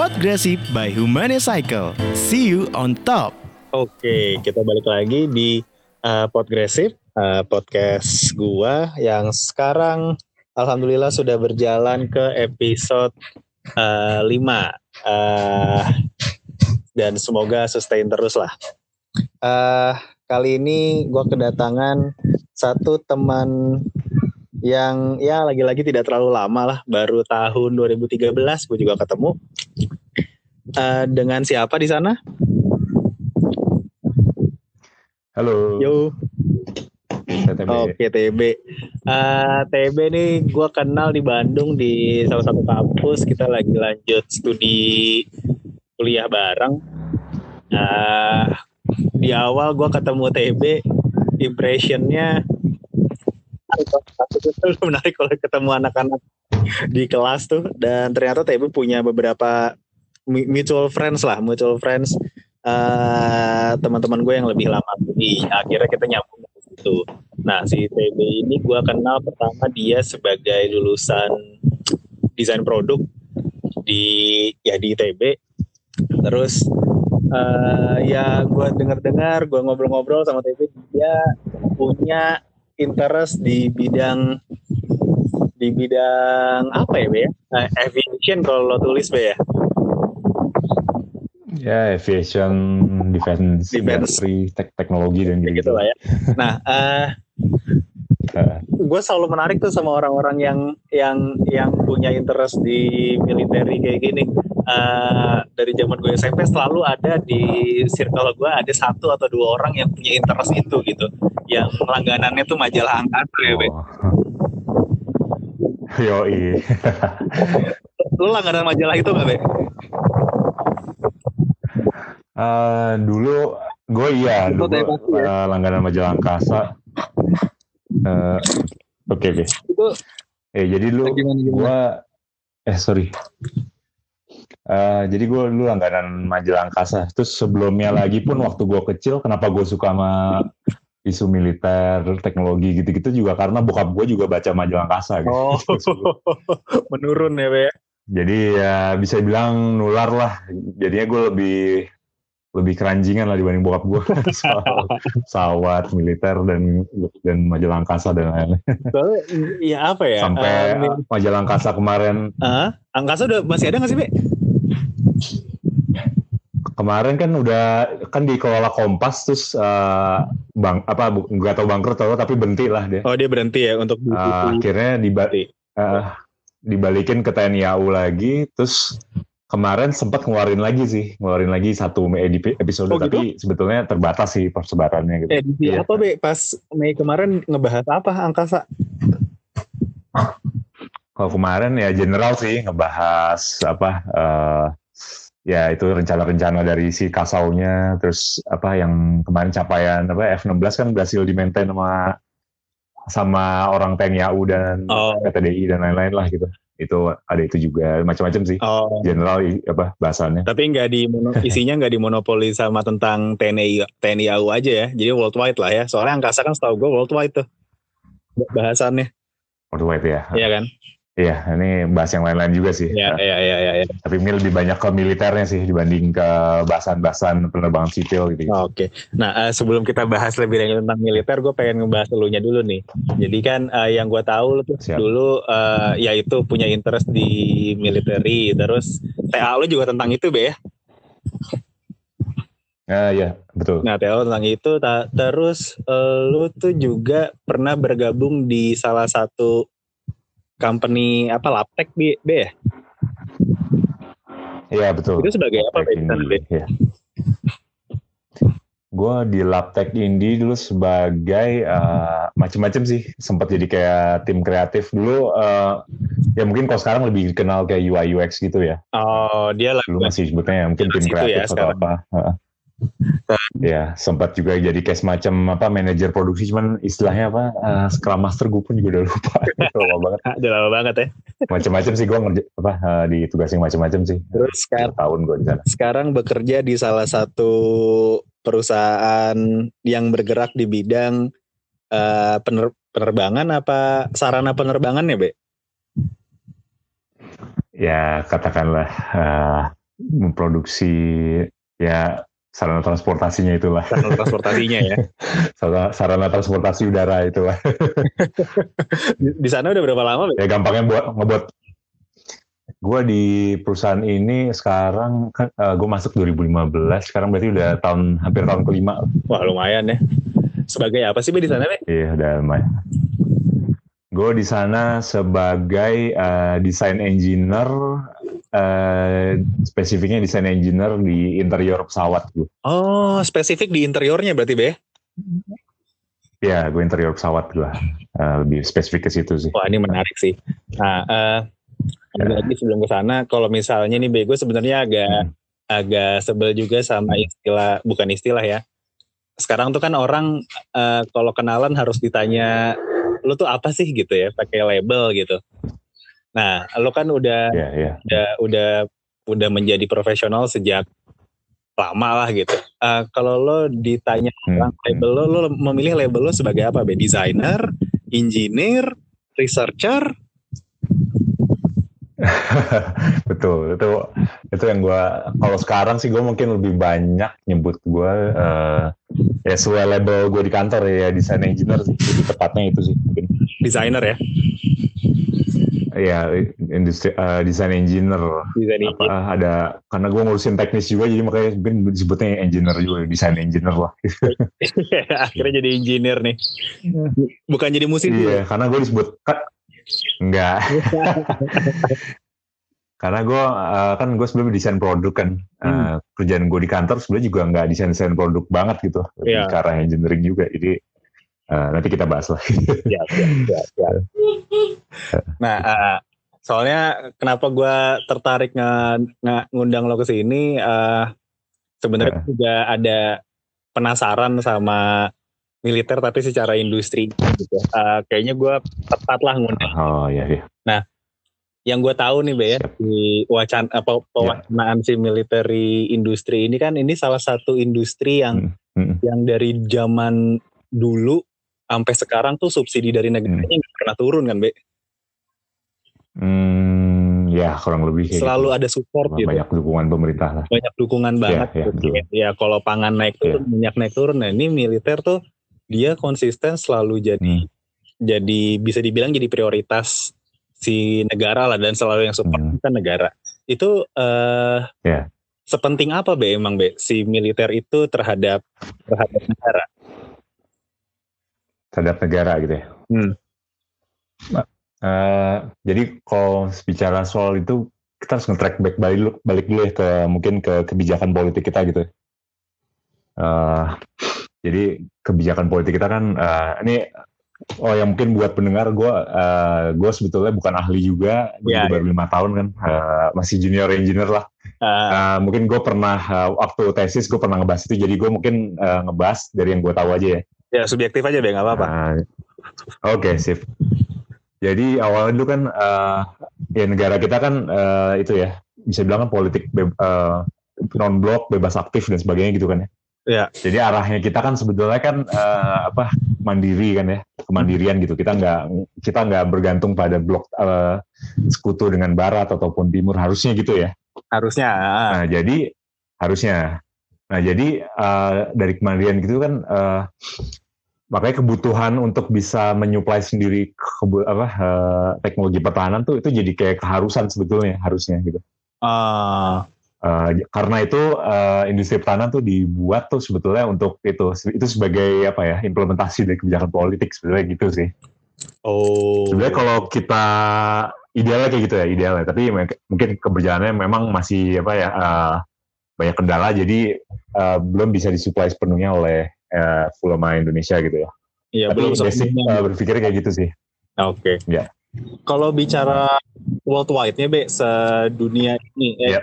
Podgresif by Humanicycle. See you on top. Oke, kita balik lagi di uh, Podgresif, uh, podcast gua yang sekarang alhamdulillah sudah berjalan ke episode uh, 5. Uh, dan semoga sustain terus lah. Uh, kali ini gue kedatangan satu teman yang ya lagi-lagi tidak terlalu lama lah, baru tahun 2013 gue juga ketemu. Uh, dengan siapa di sana? Halo. Yo. TB. Oke TB. Uh, TB nih gue kenal di Bandung di salah satu kampus. Kita lagi lanjut studi kuliah bareng. Uh, di awal gue ketemu TB, impressionnya itu menarik kalau ketemu anak-anak di kelas tuh. Dan ternyata TB punya beberapa mutual friends lah mutual friends uh, teman-teman gue yang lebih lama. Jadi akhirnya kita nyambung itu nah si TB ini gue kenal pertama dia sebagai lulusan desain produk di ya di ITB terus uh, ya gue dengar-dengar gue ngobrol-ngobrol sama TB dia punya interest di bidang di bidang apa ya Be? Uh, aviation kalau lo tulis Be ya Ya, aviation, defense, Defense. tek teknologi dan kayak gitu lah ya. Nah, Uh, gue selalu menarik tuh sama orang-orang yang yang yang punya interest di militer kayak gini. Uh, dari zaman gue SMP selalu ada di circle gue ada satu atau dua orang yang punya interest itu gitu. Yang langganannya tuh majalah angkasa ya, oh. Yoi. Lu langganan majalah itu gak, Be? Uh, dulu gue iya, dulu uh, langganan majalah angkasa. Uh, Oke oke. Itu Eh jadi gimana? gue eh sorry. Uh, jadi gue dulu langganan majalah angkasa. Terus sebelumnya lagi pun waktu gue kecil, kenapa gue suka sama isu militer, teknologi gitu-gitu juga karena bokap gue juga baca majalah angkasa. Gitu. Oh, menurun ya, Be. Jadi ya bisa bilang nular lah. Jadinya gue lebih lebih keranjingan lah dibanding bokap gue soal pesawat militer dan dan majalah angkasa dan lain-lain. Soalnya, ya apa ya? Sampai mi- majalah angkasa kemarin ah, angkasa udah masih ada nggak sih, Be? kemarin kan udah kan dikelola Kompas terus eh, bang apa nggak tahu bangkrut atau apa, tapi berhenti lah dia. Oh, dia berhenti ya untuk Eh, akhirnya diba- Berhenti. eh, dibalikin ke TNI AU lagi terus kemarin sempat ngeluarin lagi sih ngeluarin lagi satu episode Oh, gitu? tapi sebetulnya terbatas sih persebarannya gitu. Edisi Iya. apa be? Pas Mei kemarin ngebahas apa angkasa? Kalau kemarin ya general sih ngebahas apa eh, ya itu rencana-rencana dari si Kasaunya terus apa yang kemarin capaian apa F16 kan berhasil di maintain sama sama orang TNI AU dan Oh. PTDI dan lain-lain lah gitu. Itu ada itu juga macam-macam sih. Oh, General apa bahasannya. tapi nggak di isinya nggak dimonopoli sama tentang TNI TNI AU aja ya. Jadi worldwide lah ya. Soalnya angkasa kan setahu gue worldwide tuh bahasannya, Worldwide ya. Iya kan? Iya, ini bahas yang lain-lain juga sih. Iya, iya, iya, iya. Ya. Tapi ini lebih banyak ke militernya sih dibanding ke bahasan-bahasan penerbangan sipil gitu. Oke. Nah, eh, sebelum kita bahas lebih lanjut tentang militer, gue pengen ngebahas elunya dulu nih. Jadi kan eh, yang gue tahu lu tuh Siap. dulu eh, ya itu punya interest di military, terus TA lu juga tentang itu be ya. Ah, iya, betul. Nah, TA lu tentang itu, ta- terus eh, lu tuh juga pernah bergabung di salah satu company apa Laptek B, B ya? Iya, betul. Itu sebagai apa sana, Be? Ya. Gue di Labtech Indie dulu sebagai eh, macem-macem sih, sempat jadi kayak tim kreatif dulu. eh, ya mungkin kalau sekarang lebih dikenal kayak UI UX gitu ya. Oh, dia lagi Dulu masih sebutnya ya, mungkin tim ya kreatif atau sekarang. apa. Heeh. Ya, sempat juga jadi kayak semacam apa manajer produksi, cuman istilahnya apa eh, Scrum Master gue pun juga udah lupa. Lama banget. Ah, udah lama banget ya. Macem-macem sih gue ngerja apa eh, ditugasin macem-macem sih. Terus sekarang tahun gue di sana. sekarang bekerja di salah satu perusahaan yang bergerak di bidang eh, pener- penerbangan apa sarana penerbangan ya, Be? ya katakanlah eh, memproduksi ya sarana transportasinya itulah. Sarana transportasinya ya. sarana, sarana transportasi udara itulah. di, di sana udah berapa lama? Ya gampangnya buat ngebuat gue di perusahaan ini sekarang kan uh, gue masuk 2015 sekarang berarti udah tahun hampir tahun kelima wah lumayan ya sebagai apa sih di sana Be? iya udah lumayan gue di sana sebagai uh, desain engineer uh, spesifiknya desain engineer di interior pesawat gue oh spesifik di interiornya berarti be Ya, gue interior pesawat gue. Uh, lebih spesifik ke situ sih. Wah, ini menarik sih. Nah, uh, Ya. lagi sebelum ke sana, kalau misalnya nih Bego sebenarnya agak hmm. agak sebel juga sama istilah bukan istilah ya. Sekarang tuh kan orang uh, kalau kenalan harus ditanya lu tuh apa sih gitu ya, pakai label gitu. Nah, lu kan udah yeah, yeah. udah udah udah menjadi profesional sejak lama lah gitu. Uh, kalau lo ditanya hmm. label lo, lo memilih label lo sebagai apa? Be? Designer, engineer, researcher, Betul, itu itu yang gue kalau sekarang sih gue mungkin lebih banyak nyebut gue uh, ya sesuai label gue di kantor ya desain engineer sih lebih tepatnya itu sih mungkin. Desainer ya? Iya, industri uh, desain engineer. Desain apa engineer. ada karena gue ngurusin teknis juga jadi makanya mungkin disebutnya engineer juga desain engineer lah. Akhirnya jadi engineer nih. Bukan jadi musisi. Iya, karena gue disebut kan Enggak. Karena gue uh, kan gue sebelum desain produk kan hmm. uh, kerjaan gue di kantor sebenarnya juga nggak desain desain produk banget gitu yeah. ke arah engineering juga jadi uh, nanti kita bahas lah. ya, ya, ya, ya. Nah uh, soalnya kenapa gue tertarik nge ngundang lo ke sini uh, sebenarnya uh. juga ada penasaran sama militer tapi secara industri gitu. Uh, kayaknya gue tepat lah ngundang. Oh iya iya. Nah, yang gue tahu nih Be ya di wacana apa pewacanaan yeah. si military industri ini kan ini salah satu industri yang hmm. Hmm. yang dari zaman dulu sampai sekarang tuh subsidi dari negaranya hmm. pernah turun kan Be? Hmm, ya kurang lebih selalu gitu. ada support banyak gitu. Banyak dukungan pemerintah lah. Banyak dukungan iya, banget. Ya, ya, ya kalau pangan naik turun, ya. minyak naik turun. Nah ini militer tuh dia konsisten selalu jadi hmm. jadi bisa dibilang jadi prioritas si negara lah dan selalu yang support hmm. kan negara itu uh, yeah. sepenting apa be emang be si militer itu terhadap terhadap negara terhadap negara gitu ya. Hmm. uh, jadi kalau bicara soal itu kita harus nge-track back balik, balik dulu ya ke mungkin ke kebijakan politik kita gitu. Uh, jadi kebijakan politik kita kan uh, ini oh yang mungkin buat pendengar gue uh, gue sebetulnya bukan ahli juga gue yeah, baru iya. lima tahun kan uh, masih junior engineer lah. Uh, uh, mungkin gue pernah uh, waktu tesis gue pernah ngebahas itu jadi gue mungkin uh, ngebahas dari yang gue tahu aja ya ya subjektif aja deh nggak apa-apa uh, oke okay, sip jadi awalnya dulu kan uh, ya negara kita kan uh, itu ya bisa bilang kan politik uh, non blok bebas aktif dan sebagainya gitu kan ya Ya. Jadi arahnya kita kan sebetulnya kan uh, apa mandiri kan ya, kemandirian gitu. Kita nggak kita nggak bergantung pada blok uh, sekutu dengan barat ataupun timur harusnya gitu ya. Harusnya. Nah jadi harusnya. Nah jadi uh, dari kemandirian gitu kan uh, makanya kebutuhan untuk bisa menyuplai sendiri ke, apa uh, teknologi pertahanan tuh itu jadi kayak keharusan sebetulnya harusnya gitu. Uh. Uh, karena itu uh, industri pertahanan tuh dibuat tuh sebetulnya untuk itu itu sebagai apa ya implementasi dari kebijakan politik sebetulnya gitu sih. Oh. Sebenarnya kalau kita idealnya kayak gitu ya idealnya, tapi mungkin keberjalanannya memang masih apa ya uh, banyak kendala jadi uh, belum bisa disuplai sepenuhnya oleh uh, Fulama Indonesia gitu ya. Iya belum basic uh, berpikir kayak gitu sih. Oke. Okay. Ya. Kalau bicara worldwide-nya, Be, sedunia ini, eh, yeah.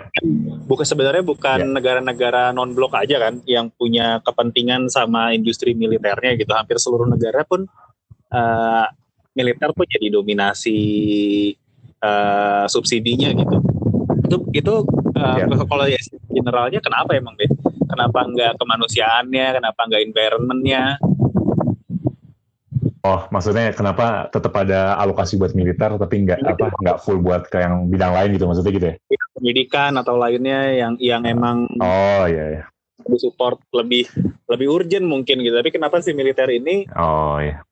bukan sebenarnya bukan yeah. negara-negara non-blok aja kan yang punya kepentingan sama industri militernya gitu. Hampir seluruh negara pun uh, militer pun jadi dominasi uh, subsidinya gitu. Itu itu uh, yeah. kalau ya generalnya kenapa emang, Be? Kenapa nggak kemanusiaannya? Kenapa nggak environmentnya? Oh, maksudnya kenapa tetap ada alokasi buat militer tapi nggak apa nggak full buat ke yang bidang lain gitu maksudnya gitu ya? Iya, pendidikan atau lainnya yang yang emang Oh iya, iya. support lebih lebih urgent mungkin gitu. Tapi kenapa si militer ini Oh iya.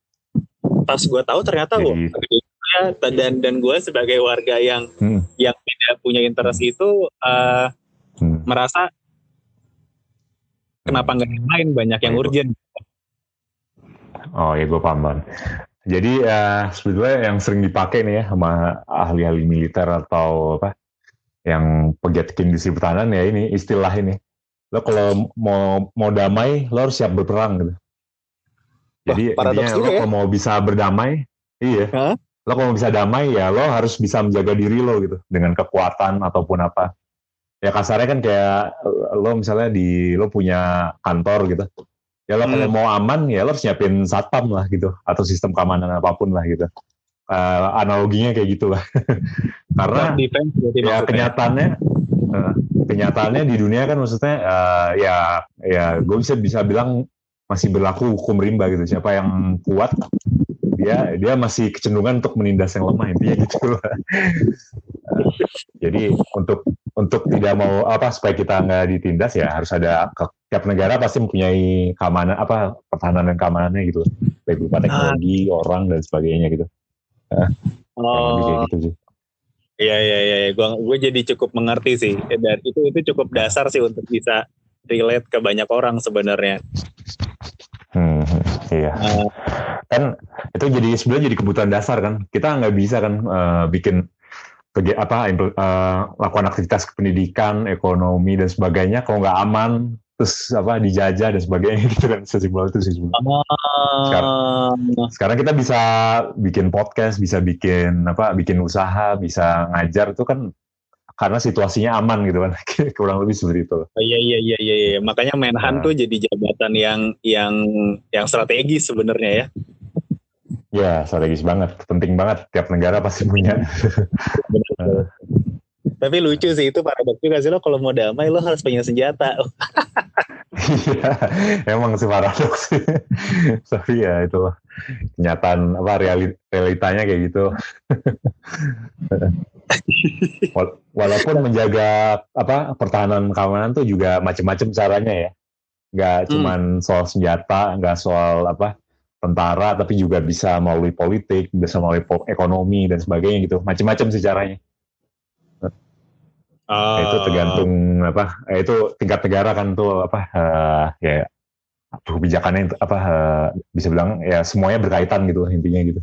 pas gue tahu ternyata Jadi- loh dan dan gue sebagai warga yang Hmm. yang tidak punya interest itu eh, Hmm. merasa kenapa nggak yang lain banyak yang itu. urgent. Oh ya gue paham Bang. Jadi ya sebetulnya yang sering dipakai nih ya sama ahli-ahli militer atau apa yang pegiat industri pertahanan ya ini istilah ini. Lo kalau mau mau damai lo harus siap berperang gitu. Jadi Wah, intinya lo ya. kalau mau bisa berdamai, iya. Hah? Lo kalau bisa damai ya lo harus bisa menjaga diri lo gitu dengan kekuatan ataupun apa. Ya kasarnya kan kayak lo misalnya di lo punya kantor gitu. Ya lo kalau Hmm. mau aman ya lo harus nyiapin satpam lah gitu atau sistem keamanan apa pun lah gitu. Eh, analoginya kayak gitu lah. Karena defense ya kenyataannya eh, kenyataannya di dunia kan maksudnya eh, ya ya gue bisa bisa bilang masih berlaku hukum rimba gitu siapa yang kuat dia dia masih kecenderungan untuk menindas yang lemah intinya gitu Eh, jadi untuk untuk tidak mau apa supaya kita nggak ditindas ya harus ada ke- tiap negara pasti mempunyai keamanan apa pertahanan dan keamanannya gitu. Baik berupa teknologi orang dan sebagainya gitu. Kayak Oh, gitu sih. Iya iya iya, iya. gua gue jadi cukup mengerti sih. Dan itu itu cukup dasar sih untuk bisa relate ke banyak orang sebenarnya. Hmm, iya. Eh, kan itu jadi sebenarnya jadi kebutuhan dasar kan. Kita nggak bisa kan eh, bikin apa eh, lakukan aktivitas pendidikan ekonomi dan sebagainya kalau nggak aman terus apa dijajah dan sebagainya. Gitu kan sesimpel itu sih sebenarnya. ah, sekarang kita bisa bikin podcast bisa bikin apa bikin usaha bisa ngajar itu kan karena situasinya aman gitu kan kurang lebih seperti itu iya iya iya iya iya. makanya Menhan Nah. tuh jadi jabatan yang yang yang strategis sebenarnya ya. ya strategis banget penting banget tiap negara pasti punya. Tapi lucu sih itu paradoks juga sih lo kalau mau damai lo harus punya senjata. Iya, emang sih paradoks. Tapi ya itu kenyataan apa reali- realitanya kayak gitu. Wal- Walaupun menjaga apa pertahanan keamanan tuh juga macam-macam caranya ya. Nggak Hmm. cuman soal senjata, nggak soal apa tentara, tapi juga bisa melalui politik, bisa melalui ekonomi dan sebagainya gitu. Macam-macam sih caranya. Oh. Ya, itu tergantung apa eh, itu tingkat negara kan tuh apa eh, ya kebijakannya itu apa eh, bisa bilang ya semuanya berkaitan gitu intinya gitu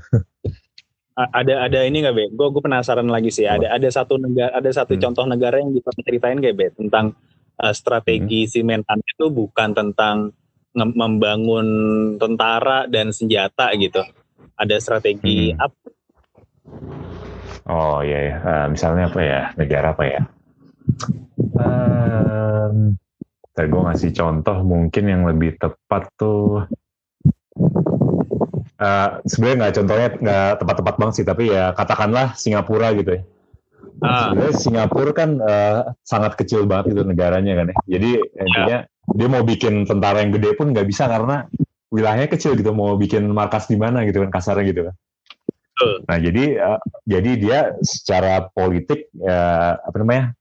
ada ada ini nggak be? Gue gue penasaran lagi sih. Ada ada satu negara ada satu Hmm. contoh negara yang bisa ceritain kayak be tentang uh, Hmm. strategi si Menhan itu bukan tentang membangun tentara dan senjata gitu. Ada strategi Hmm. apa? oh iya ya Eh, misalnya apa ya negara apa ya um, gue ngasih contoh mungkin yang lebih tepat tuh Eh, sebenarnya nggak contohnya nggak tepat-tepat banget sih tapi ya katakanlah Singapura gitu ya Ah, Sebenarnya Singapura kan eh, sangat kecil banget itu negaranya kan ya. Jadi intinya dia mau bikin tentara yang gede pun nggak bisa karena wilayahnya kecil gitu. Mau bikin markas di mana gitu kan kasarnya gitu kan. Nah jadi eh, jadi dia secara politik eh, apa namanya?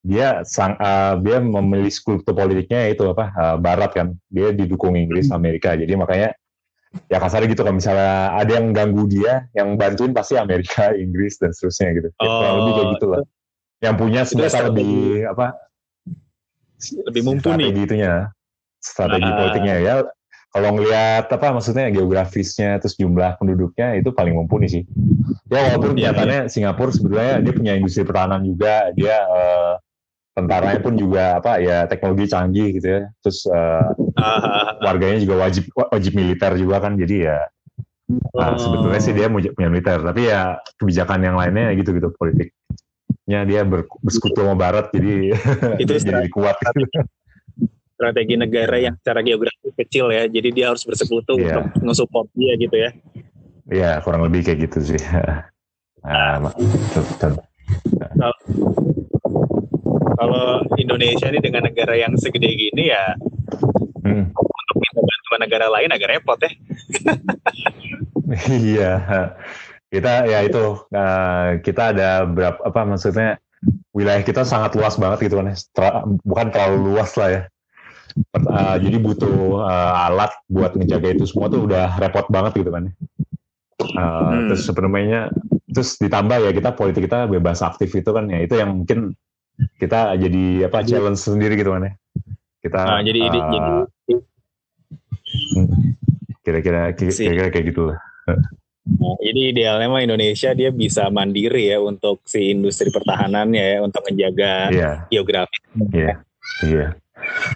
Dia sang eh, dia memilih skulptur politiknya itu apa eh, Barat kan. Dia didukung Inggris Amerika. Jadi makanya ya kasarnya gitu kalau misalnya ada yang ganggu dia, yang bantuin pasti Amerika, Inggris dan seterusnya gitu. Ya, kurang lebih kayak Oh, gitu lah. Yang punya strategi- lebih apa? Lebih mumpuni. Strategi itunya, strategi Ah. politiknya ya. Kalau ngelihat apa maksudnya geografisnya terus jumlah penduduknya itu paling mumpuni sih. Ya walaupun Iya, kelihatannya Singapura sebetulnya dia punya industri pertahanan juga, dia eh, tentaranya pun juga apa ya teknologi canggih gitu ya. Terus Ah, warganya juga wajib wajib militer juga kan jadi ya nah, Oh. sebetulnya sih dia punya militer tapi ya kebijakan yang lainnya gitu gitu politiknya dia ber, bersekutu sama barat jadi Itu jadi kuat strategi negara yang secara geografis kecil ya. Jadi dia harus bersekutu Iya. untuk nge-support dia gitu ya. ya kurang lebih kayak gitu sih nah, betul, betul. Kalau Indonesia ini dengan negara yang segede gini ya Hmm, untuk minta bantuan negara lain agak repot ya. iya kita ya itu eh, kita ada berapa apa maksudnya wilayah kita sangat luas banget gitu kan, bukan terlalu luas lah ya. Uh, jadi butuh uh, alat buat ngejaga itu semua tuh udah repot banget gitu kan. ya. Uh, Hmm. Terus sebenarnya terus ditambah ya kita politik kita bebas aktif itu kan ya itu yang mungkin kita jadi apa Jadi- challenge sendiri gitu kan ya. Kita Nah, jadi uh, jadi kira-kira Si- kira-kira kayak gitu lah. Nah, jadi idealnya mah Indonesia dia bisa mandiri ya untuk si industri pertahanannya ya untuk menjaga Iya. geografi. Iya, iya.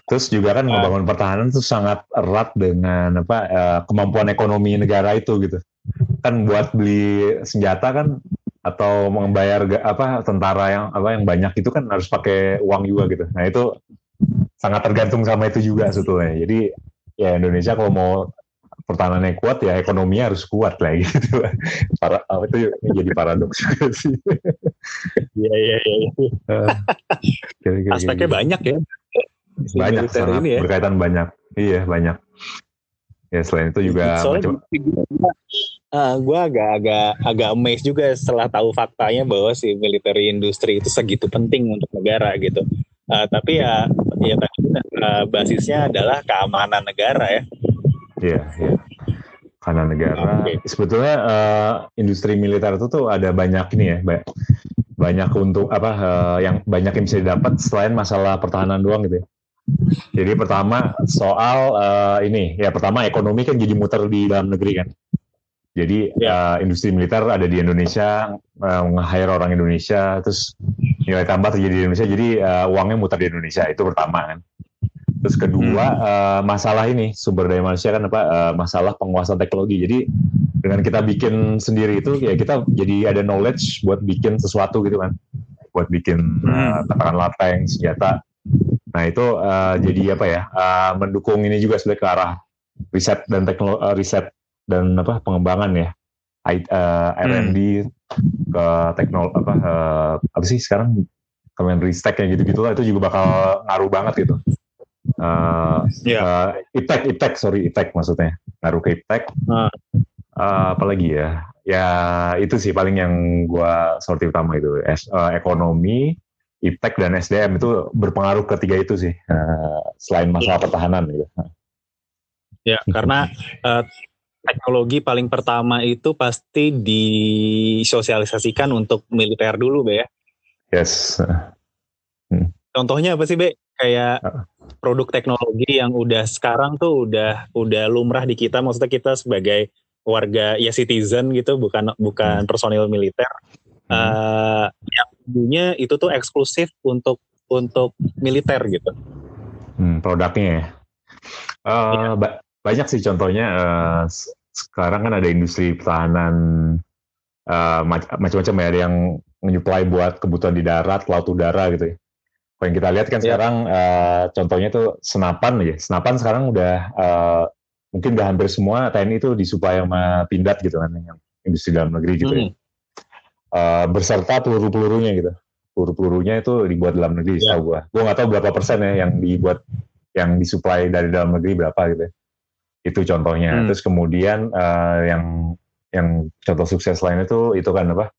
Terus juga kan Ah. membangun pertahanan itu sangat erat dengan apa eh, kemampuan ekonomi negara itu gitu. Kan buat beli senjata kan atau membayar apa tentara yang apa yang banyak itu kan harus pakai uang juga gitu. Nah itu sangat tergantung sama itu juga sebetulnya. Jadi ya Indonesia kalau mau pertahanannya kuat ya ekonominya harus kuat lah gitu. Para, itu jadi paradoks juga sih. Iya iya iya. Eh, kira-kira kayak Aspeknya gitu. banyak ya. Banyak sangat ini ya. berkaitan banyak iya banyak ya selain itu juga Soalnya macam gue agak-agak agak amazed juga setelah tahu faktanya bahwa si military industri itu segitu penting untuk negara gitu. Ah, tapi ya ya tadi ah, basisnya adalah keamanan negara ya. iya iya karena negara Oke. sebetulnya eh, industri militer itu tuh ada banyak ini ya ba- banyak untuk apa eh, yang banyak yang bisa didapat selain masalah pertahanan doang gitu ya. Jadi pertama soal eh, ini ya pertama ekonomi kan jadi muter di dalam negeri kan. Jadi eh, industri militer ada di Indonesia, eh, nge-hire orang Indonesia, terus nilai tambah terjadi di Indonesia, jadi eh, uangnya muter di Indonesia itu pertama kan. Terus kedua eh, masalah ini sumber daya manusia kan apa eh, masalah penguasaan teknologi. Jadi dengan kita bikin sendiri itu ya kita jadi ada knowledge buat bikin sesuatu gitu kan, buat bikin eh, katakanlah tank senjata. Nah itu eh, jadi apa ya eh, mendukung ini juga sebenarnya ke arah riset dan teknologi riset dan apa pengembangan ya I- eh, R&D ke teknologi apa apa sih sekarang Kemenristek kayak gitu-gitu lah itu juga bakal ngaruh banget gitu. Eh, Iya. eh, iptek, iptek, sorry, iptek maksudnya. Ngaruh ke iptek. Ah. Eh, apalagi ya? Ya itu sih paling yang gua sorti utama itu. Es- eh, ekonomi, iptek dan SDM itu berpengaruh ketiga itu sih. Eh, selain masalah pertahanan gitu. Ya, karena eh, teknologi paling pertama itu pasti disosialisasikan untuk militer dulu, Be ya. Yes. Contohnya apa sih, Be? Kayak Ah. produk teknologi yang udah sekarang tuh udah udah lumrah di kita, maksudnya kita sebagai warga ya citizen gitu, bukan bukan personil militer. Eh, yang dulunya itu tuh eksklusif untuk untuk militer gitu. Hmm, produknya ya. Eh, Iya. ba- banyak sih contohnya. s- sekarang kan ada industri pertahanan eh, mac- macam-macam ya. Ada yang menyuplai buat kebutuhan di darat, laut, udara gitu ya. Kalau yang kita lihat kan Iya. sekarang eh, contohnya tuh senapan ya. Senapan sekarang udah eh, mungkin udah hampir semua TNI itu disuplai sama Pindad gitu kan, yang industri dalam negeri gitu ya. Hmm. Eh, berserta peluru-pelurunya gitu. Peluru-pelurunya itu dibuat dalam negeri, Ya. setahu gua. Gua nggak tahu berapa persen ya yang dibuat, yang disuplai dari dalam negeri berapa gitu. ya. Itu contohnya. Hmm. Terus kemudian eh, yang yang contoh sukses lain itu itu kan apa?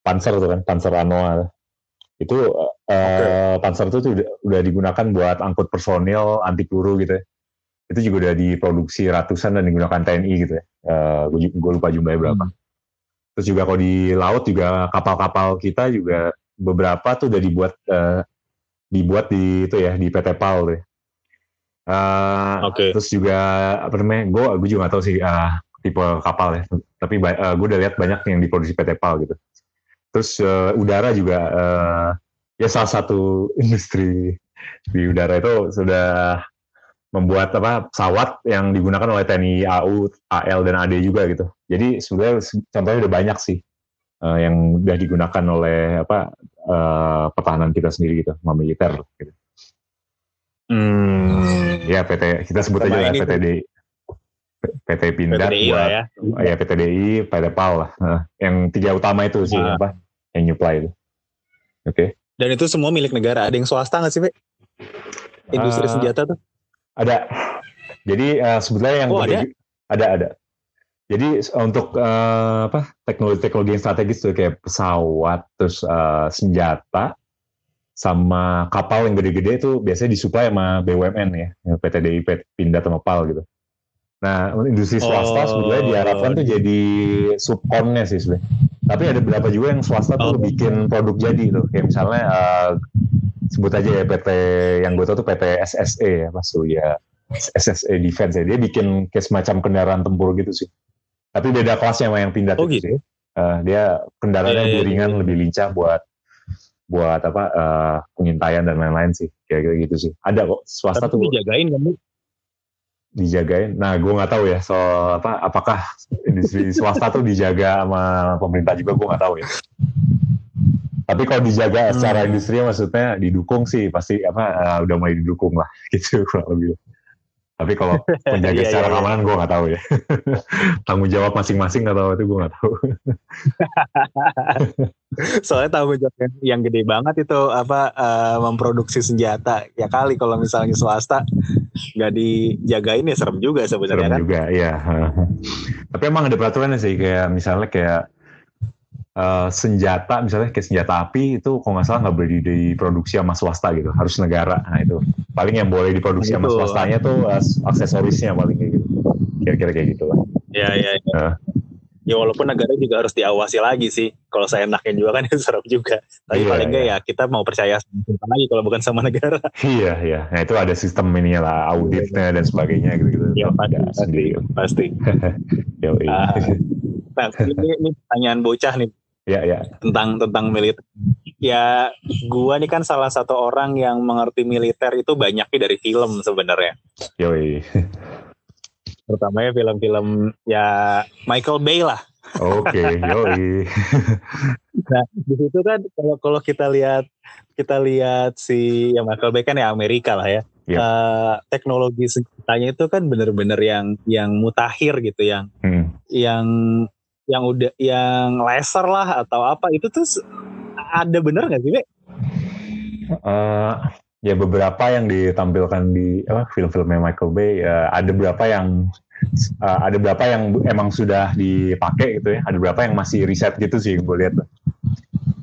Panzer tuh kan, Panzer Anoa. Itu eh, Panzer itu tuh udah, udah digunakan buat angkut personil anti peluru gitu ya. Itu juga udah diproduksi ratusan dan digunakan TNI gitu ya. gue lupa jumlahnya berapa. Terus juga kalau di laut juga kapal-kapal kita juga beberapa tuh udah dibuat eh, dibuat di itu ya di PT PAL tuh. ya. Eh, Oke. Terus juga apa namanya? Gue gue juga gak tahu sih eh, tipe kapal ya. Tapi gue udah lihat banyak yang diproduksi PT PAL gitu. Terus eh, udara juga eh, ya salah satu industri di udara itu sudah membuat apa pesawat yang digunakan oleh TNI AU, AL dan AD juga gitu. Jadi sebenarnya se- contohnya udah banyak sih eh, yang udah digunakan oleh apa eh, pertahanan kita sendiri gitu, sama militer. Gitu. Hmm. Ya PT kita sebut Sama aja lah ini PTDI. PT Pindad PTDI buat lah ya. ya PTDI, PT PAL lah. Nah, yang tiga utama itu sih Nah. apa yang nyuplai itu. Oke. Dan itu semua milik negara. Ada yang swasta nggak sih, Be? Industri Eh, senjata tuh? Ada. Jadi eh, sebetulnya yang Oh, ada? ada ada. Jadi untuk eh, apa teknologi-teknologi yang strategis tuh kayak pesawat, terus eh, senjata, sama kapal yang gede-gede itu biasanya disuplai sama BUMN ya, PT DIP pindah sama PAL gitu. Nah, industri swasta Oh. sebenarnya diharapkan tuh jadi subkonnya sih sebenarnya. Tapi ada beberapa juga yang swasta tuh Oh. bikin produk jadi tuh. Kayak misalnya eh, sebut aja ya PT yang gue tahu tuh PT SSE ya, Mas ya SSE Defense ya. Dia bikin kayak semacam kendaraan tempur gitu sih. Tapi beda kelasnya sama yang pindah Oh itu gitu. sih. Eh, dia kendaraannya Iya, iya, lebih iya. ringan, lebih lincah buat buat apa eh, pengintaian dan lain-lain sih. Kayak gitu sih. Ada kok swasta Tapi tuh dijagain kan dijagain. Nah, gue nggak tahu ya soal apa apakah industri swasta tuh dijaga sama pemerintah juga gue nggak tahu ya. Tapi kalau dijaga Hmm. secara industri maksudnya didukung sih pasti apa eh, udah mulai didukung lah gitu kurang lebih. Tapi kalau menjaga Iya, secara iya, iya. keamanan gue nggak tahu ya. Tanggung jawab masing-masing atau itu gue nggak tahu. Soalnya tahu jawab yang, yang gede banget itu apa eh, memproduksi senjata. Ya kali kalau misalnya swasta nggak dijagain ya serem juga sebenarnya Serem kan. juga, iya. Tapi emang ada peraturannya sih, kayak misalnya kayak eh, senjata, misalnya kayak senjata api itu kalau nggak salah nggak boleh di- diproduksi sama swasta gitu, harus negara. Nah itu paling yang boleh diproduksi sama swastanya tuh aksesorisnya paling kayak gitu. Kira-kira kayak gitu lah. Ya ya. ya. Eh. Ya walaupun negara juga harus diawasi lagi sih. Kalau saya enaknya juga kan serem juga. Tapi Iya, paling enggak iya. ya kita mau percaya sama lagi kalau bukan sama negara. Iya, iya. Nah itu ada sistem ininya lah, auditnya dan sebagainya gitu-gitu. Iya, Ada pasti. sendiri. Pasti. Yoi. Ah. Nah, ini, ini pertanyaan bocah nih Ya, ya. tentang tentang militer. Ya, gua nih kan salah satu orang yang mengerti militer itu banyaknya dari film sebenarnya. Yoi. Terutama ya film-film ya Michael Bay lah. Oke, yoi. Nah, di situ kan kalau kalau kita lihat kita lihat si ya Michael Bay kan ya Amerika lah ya. Iya. Eh, teknologi senjatanya itu kan bener-bener yang yang mutakhir gitu yang Hmm. yang yang udah yang laser lah atau apa itu tuh ada bener nggak sih Be? Eh, ya beberapa yang ditampilkan di apa, film-filmnya Michael Bay ya, ada beberapa yang eh, ada beberapa yang emang sudah dipakai gitu ya ada beberapa yang masih riset gitu sih gue lihat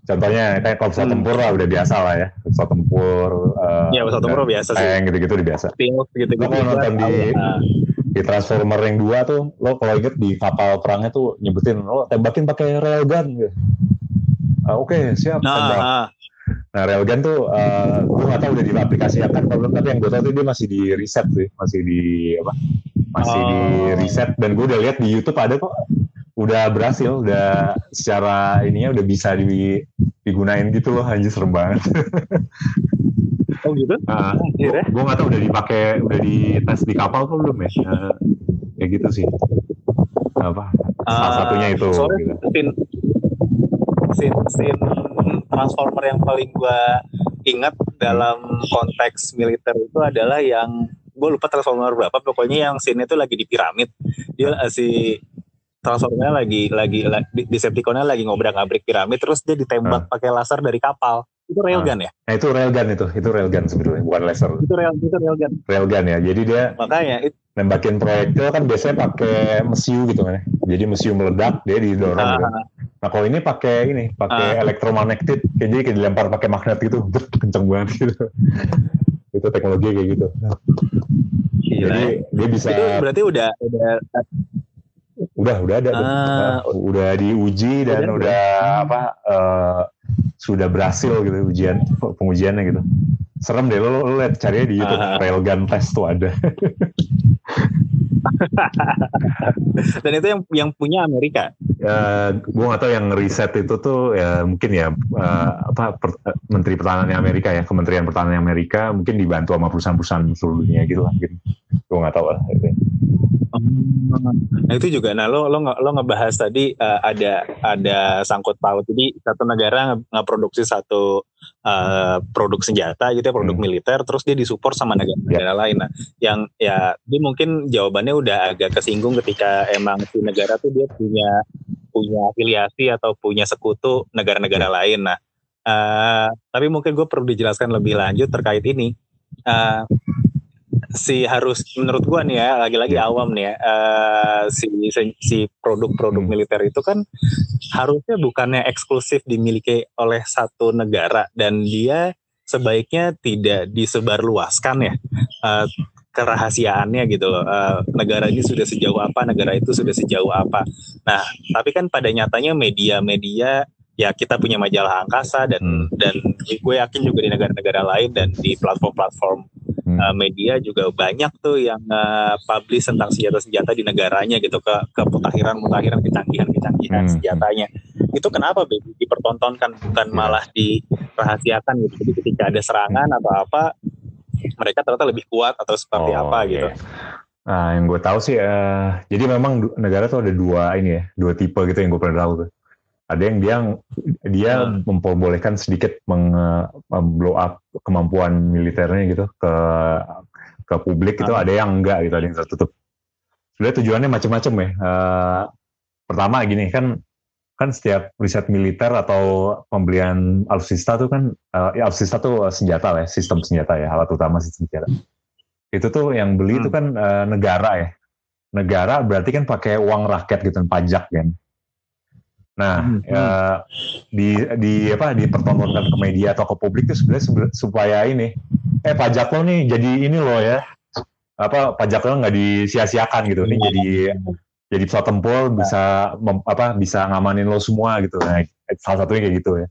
contohnya kayak kalau pesawat Hmm. tempur lah udah biasa lah ya pesawat tempur eh, Ya pesawat tempur biasa sih. tank gitu-gitu udah biasa Stealth gitu Lo kalau nonton di- di Transformer yang dua tuh lo kalau inget di kapal perangnya tuh nyebutin lo tembakin pakai railgun gitu. Ah, Oke siap nah, tembak. ah, Nah, railgun tuh uh, gue nggak tahu udah diaplikasikan atau belum, tapi yang gue tahu tuh dia masih di riset sih, masih di apa? Masih di Oh. riset dan gue udah lihat di YouTube ada kok udah berhasil, udah secara ininya udah bisa di, digunain gitu loh, anjir serem banget. oh gitu Nah, Anjir ya. gue nggak tahu udah dipakai, udah dites di kapal kok belum ya? Nah, kayak gitu sih. Apa? Salah Ah, satunya itu. soalnya gitu. scene, scene, scene Transformer yang paling gua ingat dalam konteks militer itu adalah yang gue lupa Transformer berapa pokoknya yang scene itu lagi di piramid dia eh, si Transformernya lagi lagi la- di Decepticonnya lagi ngobrak-ngabrik piramid terus dia ditembak pakai laser dari kapal itu railgun ya Nah itu railgun itu, itu railgun sebetulnya, bukan laser. itu rail itu railgun Railgun ya, jadi dia makanya itu nembakin proyektil kan biasanya pakai mesiu gitu kan ya. Jadi mesiu meledak dia didorong ah, gitu. Nah kalau ini pakai ini pakai elektromagnetit kayak jadi kayak dilempar pakai magnet gitu, kenceng banget gitu. itu teknologi kayak gitu. gila Jadi ya. dia bisa itu berarti udah udah udah udah ada. Ah. Nah, udah diuji dan Udah, udah, apa eh, sudah berhasil gitu ujian pengujiannya gitu. Serem deh lo, lo lihat cari di YouTube Ah. railgun test tuh ada. dan itu yang yang punya Amerika ya gue gak tahu yang riset itu tuh ya mungkin ya eh, apa per- eh, Menteri Pertahanan Amerika ya Kementerian Pertahanan Amerika mungkin dibantu sama perusahaan-perusahaan seluruh dunia gitu lah mungkin gue gak tahu lah itu. Nah itu juga, nah lo lo lo ngebahas tadi eh, ada ada sangkut paut. Jadi satu negara nge- ngeproduksi satu eh, produk senjata gitu ya, produk Hmm. militer, terus dia disupport sama negara-negara lain. Nah, yang ya dia mungkin jawabannya udah agak kesinggung ketika emang si negara tuh dia punya punya afiliasi atau punya sekutu negara-negara lain. Nah, eh, tapi mungkin gue perlu dijelaskan lebih lanjut terkait ini. Eh, si harus menurut gua nih ya lagi-lagi Ya. awam nih ya eh, si si produk-produk Hmm. militer itu kan harusnya bukannya eksklusif dimiliki oleh satu negara dan dia sebaiknya tidak disebarluaskan ya uh, kerahasiaannya gitu loh. Uh, negara ini sudah sejauh apa, negara itu sudah sejauh apa. Nah, tapi kan pada nyatanya media-media ya kita punya majalah angkasa dan hmm. dan gue yakin juga di negara-negara lain dan di platform-platform hmm. uh, media juga banyak tuh yang uh, publish tentang senjata-senjata di negaranya gitu ke ke mutakhiran-mutakhiran kecanggihan-kecanggihan hmm. senjatanya itu kenapa baby dipertontonkan bukan iya. malah dirahasiakan gitu jadi ketika ada serangan atau apa mereka ternyata lebih kuat atau seperti oh, apa gitu Nah, yang gue tahu sih, uh, jadi memang negara tuh ada dua ini ya, dua tipe gitu yang gue pernah tahu tuh ada yang dia dia hmm. memperbolehkan sedikit meng, blow up kemampuan militernya gitu ke ke publik itu hmm. ada yang enggak gitu ada yang tertutup sebenarnya tujuannya macam-macam ya uh, pertama gini kan kan setiap riset militer atau pembelian alutsista tuh kan uh, ya alutsista tuh senjata lah ya, sistem senjata ya alat utama sistem senjata itu tuh yang beli hmm. itu kan uh, negara ya negara berarti kan pakai uang rakyat gitu pajak kan Nah, hmm. ya, di di apa dipertontonkan ke media atau ke publik itu sebenarnya supaya ini eh pajak lo nih jadi ini loh ya. Apa pajak lo nggak disia-siakan gitu. Nih jadi jadi pesawat tempur bisa mem, apa bisa ngamanin lo semua gitu. Nah, salah satunya kayak gitu ya.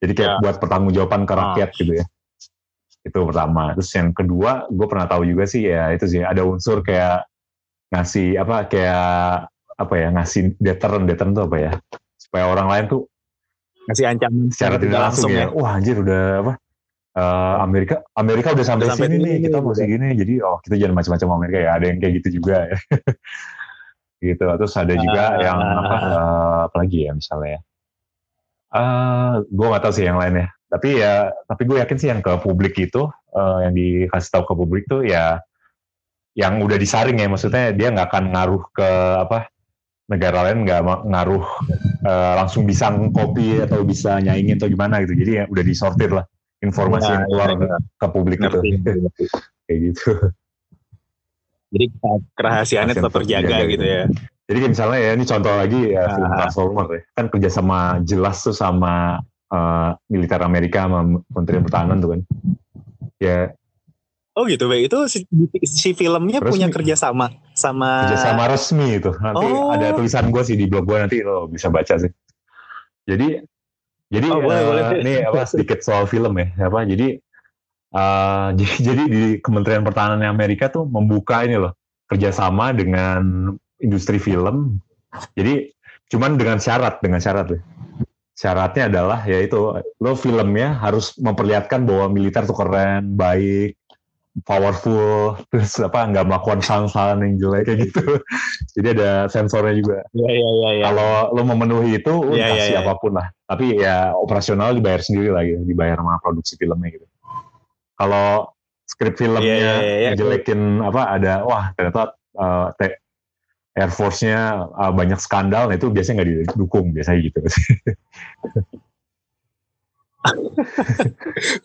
Jadi kayak ya. buat pertanggungjawaban ke rakyat ah. gitu ya. Itu pertama. Terus yang kedua, gue pernah tahu juga sih ya itu sih ada unsur kayak ngasih apa kayak apa ya ngasih deterrent deterrent itu apa ya supaya orang lain tuh ngasih ancaman secara tidak langsung, ya. ya. Wah anjir udah apa? Uh, Amerika Amerika udah sampai, udah sampai sini nih kita masih gini jadi oh kita jangan macam-macam Amerika ya. Ada yang kayak gitu juga ya. Gitu. Terus ada juga uh, yang apa uh, apa lagi ya misalnya? Ya uh, gue gak tahu sih yang lainnya. Tapi ya tapi gue yakin sih yang ke publik itu uh, yang dikasih tahu ke publik tuh ya yang udah disaring ya. Maksudnya dia nggak akan ngaruh ke apa negara lain nggak ngaruh uh, langsung bisa kopi atau bisa nyaingin atau gimana gitu. Jadi ya udah disortir lah informasi ya, yang keluar ya, ya. ke publik itu. Kayak gitu. Jadi kerahasiaannya tetap terjaga gitu ya. Jadi misalnya ya ini contoh lagi ya ah. film Transformer ya. Kan kerjasama jelas tuh sama uh, militer Amerika sama Menteri Pertahanan tuh kan. Ya Oh gitu, baik. Itu si, si filmnya resmi. punya kerjasama sama kerjasama resmi itu. Nanti oh. ada tulisan gue sih di blog gue nanti lo bisa baca sih. Jadi jadi oh, boleh, uh, boleh. ini apa sedikit soal film ya, apa jadi uh, jadi, jadi di Kementerian Pertahanan Amerika tuh membuka ini loh kerjasama dengan industri film. Jadi cuman dengan syarat, dengan syarat loh. Syaratnya adalah yaitu lo filmnya harus memperlihatkan bahwa militer tuh keren, baik, powerful terus apa nggak melakukan kesalahan yang jelek kayak gitu jadi ada sensornya juga ya, ya, ya, ya. kalau lo memenuhi itu ya, kasih ya, ya. apa pun lah tapi ya operasional dibayar sendiri lagi gitu. dibayar sama produksi filmnya gitu kalau skrip filmnya ya, ya, ya, ya. ngejelekin apa ada wah ternyata uh, Air Force-nya uh, banyak skandal nah itu biasanya nggak didukung biasanya gitu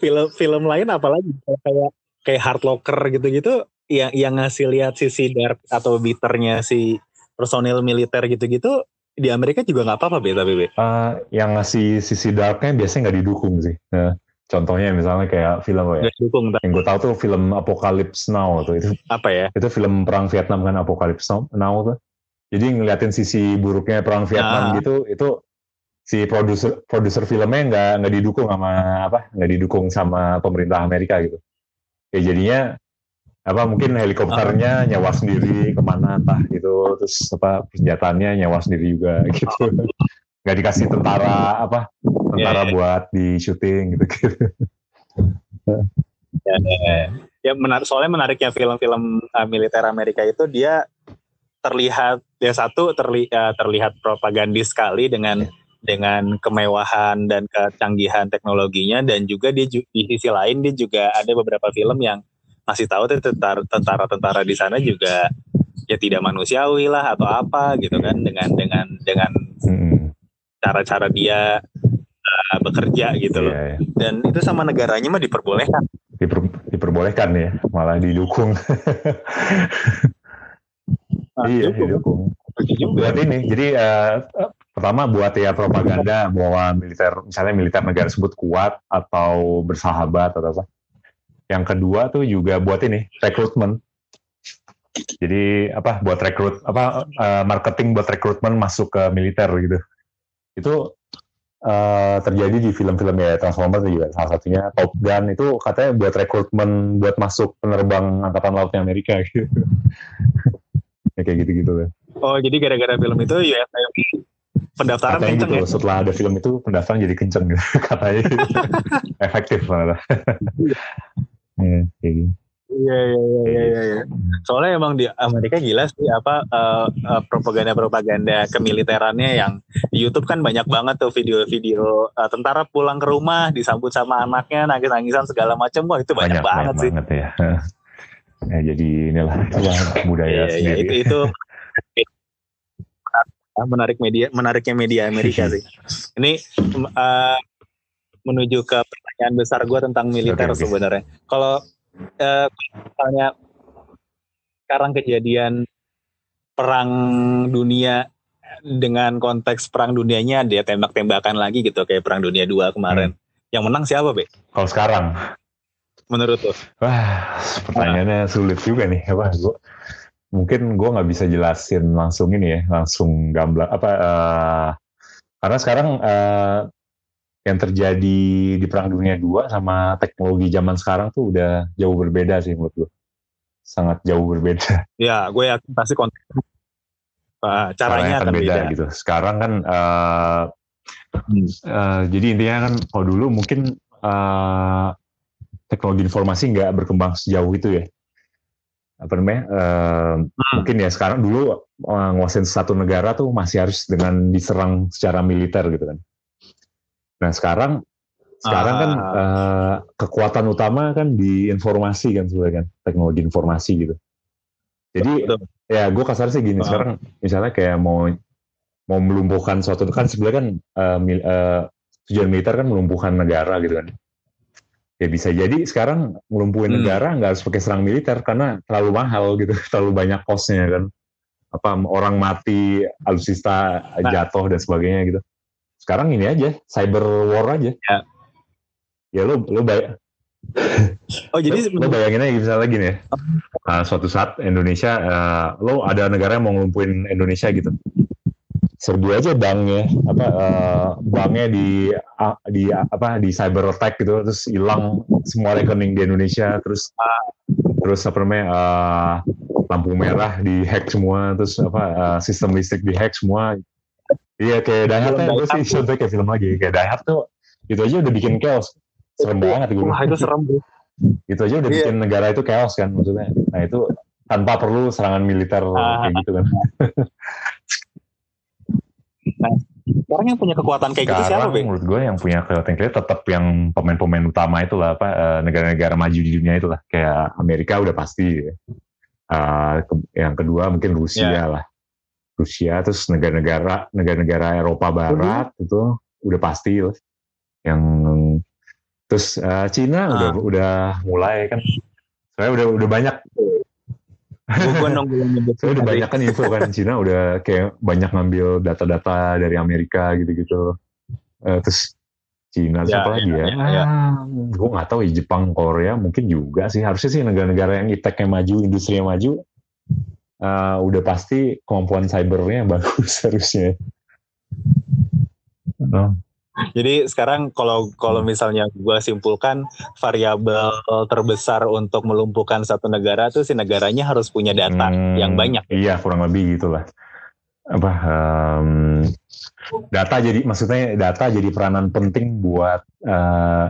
film film lain apalagi kayak kayak hard locker gitu-gitu yang yang ngasih lihat sisi dark atau bitternya si personil militer gitu-gitu di Amerika juga nggak apa-apa beta BB. Uh, yang ngasih sisi darknya biasanya nggak didukung sih. Nah, contohnya misalnya kayak film apa ya? didukung, yang gue tahu tuh film Apocalypse Now tuh itu. Apa ya? Itu film perang Vietnam kan Apocalypse Now tuh. Jadi ngeliatin sisi buruknya perang Vietnam ah. gitu itu si produser produser filmnya nggak nggak didukung sama apa nggak didukung sama pemerintah Amerika gitu ya jadinya apa mungkin helikopternya nyawa sendiri ke mana entah gitu terus apa senjatanya nyawa sendiri juga gitu. Nggak dikasih tentara apa tentara yeah, yeah. buat di syuting gitu gitu. Ya, ya, ya. Menarik soalnya menariknya film-film uh, militer Amerika itu dia terlihat ya satu terli, uh, terlihat propagandis sekali dengan dengan kemewahan dan kecanggihan teknologinya dan juga dia di sisi lain dia juga ada beberapa film yang masih tahu tentara tentara di sana juga ya tidak manusiawi lah atau apa gitu kan dengan dengan dengan cara-cara dia uh, bekerja gitu loh. Yeah, yeah. dan itu sama negaranya mah diperbolehkan. Diper, diperbolehkan ya malah didukung. Nah, iya didukung. Berarti ini jadi uh, pertama buat ya propaganda bahwa militer misalnya militer negara tersebut kuat atau bersahabat atau apa. Yang kedua tuh juga buat ini rekrutmen. Jadi apa buat rekrut apa uh, marketing buat rekrutmen masuk ke militer gitu. Itu uh, terjadi di film-film ya Transformers juga salah satunya Top Gun itu katanya buat rekrutmen buat masuk penerbang angkatan lautnya Amerika gitu. ya kayak gitu-gitu lah. Oh jadi gara-gara film itu ya pendaftaran katanya kenceng gitu ya? setelah ada film itu pendaftaran jadi kenceng gitu katanya efektif malah. ya, gitu. Iya iya iya iya iya. iya. Soalnya emang di Amerika gila sih apa uh, uh, propaganda-propaganda kemiliterannya yang di YouTube kan banyak banget tuh video-video uh, tentara pulang ke rumah disambut sama anaknya nangis-nangisan segala macam wah itu banyak, banget sih. banget ya. ya jadi inilah budaya Iya, iya, sendiri. itu itu menarik media menariknya media Amerika sih. Ini uh, menuju ke pertanyaan besar gue tentang militer oke. sebenarnya. Kalau uh, misalnya sekarang kejadian perang dunia dengan konteks perang dunianya dia tembak-tembakan lagi gitu kayak perang dunia 2 kemarin. Yang menang siapa, Be? Kalau sekarang, Menurut lo? wah pertanyaannya sulit juga nih. Apa gua, mungkin gue nggak bisa jelasin langsung ini ya, langsung gamblang apa. eh, karena sekarang eh, yang terjadi di perang dunia 2 sama teknologi zaman sekarang tuh udah jauh berbeda sih menurut gue. Sangat jauh berbeda. Ya, gue yakin pasti konteks uh, caranya akan beda. gitu. Sekarang kan Hmm. eh, jadi intinya kan kalau dulu mungkin eh, teknologi informasi nggak berkembang sejauh itu ya. Apa namanya? eh, Mungkin ya sekarang dulu nguasain satu negara tuh masih harus dengan diserang secara militer gitu kan. Nah sekarang sekarang kan Ah. eh, kekuatan utama kan di informasi kan sebenarnya kan teknologi informasi gitu. Jadi Betul. ya gue kasar sih gini Ah. sekarang misalnya kayak mau mau melumpuhkan suatu kan sebenarnya kan eh, mil- eh, tujuan militer kan melumpuhkan negara gitu kan ya bisa jadi sekarang melumpuhin Hmm. negara nggak harus pakai serang militer karena terlalu mahal gitu terlalu banyak costnya kan apa orang mati alutsista Nah. jatuh dan sebagainya gitu sekarang ini aja cyber war aja Ya. ya lo lo bay- Oh, jadi lo, lo bayangin aja misalnya gini ya uh, suatu saat Indonesia uh, lo ada negara yang mau ngelumpuhin Indonesia gitu serbu aja banknya apa uh, banknya di uh, di apa di cyber attack gitu terus hilang semua rekening di Indonesia terus terus apa namanya uh, lampu merah di hack semua terus apa uh, sistem listrik di hack semua iya kayak Die Hard gue sih contohnya kayak film lagi kayak Die Hard tuh itu aja udah bikin chaos serem banget gue Wah, itu serem bro. itu aja udah Iya. bikin negara itu chaos kan maksudnya nah itu tanpa perlu serangan militer Ah. kayak gitu kan Sekarang yang punya kekuatan kayak gitu siapa, sekarang Be? menurut gue yang punya kelihatan kayak tetap yang pemain-pemain utama itu lah apa eh, negara-negara maju di dunia itu lah kayak Amerika udah pasti ya. Ke- yang kedua mungkin Rusia Ya. lah Rusia terus negara-negara negara-negara Eropa Barat Mhm. itu udah pasti lah. yang terus eh, Cina Ah. udah udah mulai kan saya udah udah banyak Gue nunggu yang nyebut Saya udah banyak kan info kan Cina udah kayak banyak ngambil data-data dari Amerika gitu-gitu. Eh, terus Cina Ya, siapa lagi ya, ya? ya, ya. gue nggak tahu ya Jepang, Korea mungkin juga sih. Harusnya sih negara-negara yang ipteknya maju, industrinya maju, eh, udah pasti kemampuan cybernya bagus harusnya. Jadi sekarang kalau kalau misalnya gue simpulkan variabel terbesar untuk melumpuhkan satu negara tuh si negaranya harus punya data hmm, yang banyak. Iya kurang lebih gitulah. Apa em, data jadi maksudnya data jadi peranan penting buat eh,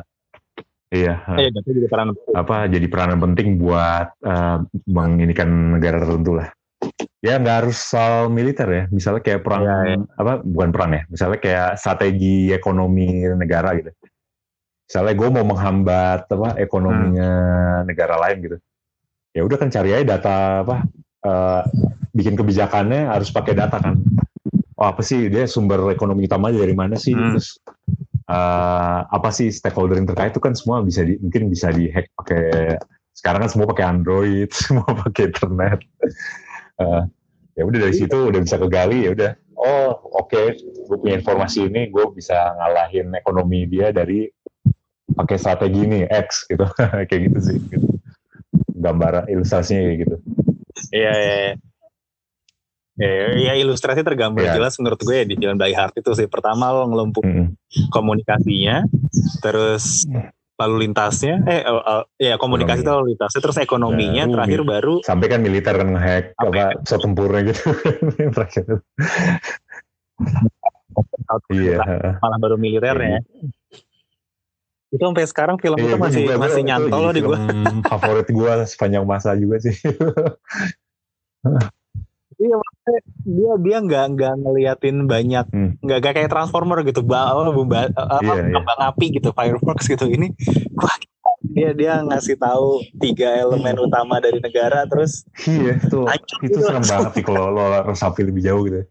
iya Eh, data juga peran apa jadi peranan penting buat eh, menginikan negara tertentu lah. Ya nggak harus soal militer ya, misalnya kayak perang Iya, iya. apa bukan perang ya, misalnya kayak strategi ekonomi negara gitu. Misalnya gue mau menghambat apa ekonominya Hmm. negara lain gitu. Ya udah kan cari aja data apa eh, bikin kebijakannya harus pakai data kan. Oh apa sih dia sumber ekonomi utamanya dari mana sih? Hmm. Terus eh, apa sih stakeholder yang terkait itu kan semua bisa di, mungkin bisa dihack pakai sekarang kan semua pakai Android, semua pakai internet. Eh, ya udah dari situ udah bisa kegali ya udah. Oh oke gue punya informasi ini gue bisa ngalahin ekonomi dia dari pakai strategi ini X gitu kayak gitu sih gitu. gambar ilustrasinya kayak gitu Iya, iya, iya. Ya, ya, ilustrasi tergambar Iya. jelas menurut gue ya di film Die Hard itu sih. Pertama lo ngelumpuk Mm-mm. komunikasinya, terus lalu lintasnya, eh, eh, eh, ya komunikasi itu lalu lintasnya, terus ekonominya, Baru terakhir mi- baru sampai kan militer ngehack Apa apa pesawat tempurnya gitu. Terakhir. Iya malah baru militernya. Itu sampai sekarang film Iya, itu gua masih juga, masih gua- nyantol loh di film favorit gue sepanjang masa juga sih Iya, maksudnya dia dia nggak nggak ngeliatin banyak, Hmm. nggak nggak kayak Transformer gitu, bal, bumba, apa, Iya, iya. kembang api gitu, fireworks gitu. Ini, wah, dia dia ngasih tahu tiga elemen utama dari negara, terus iya itu hancur itu gitu serem banget sih kalau lo resapi lebih jauh gitu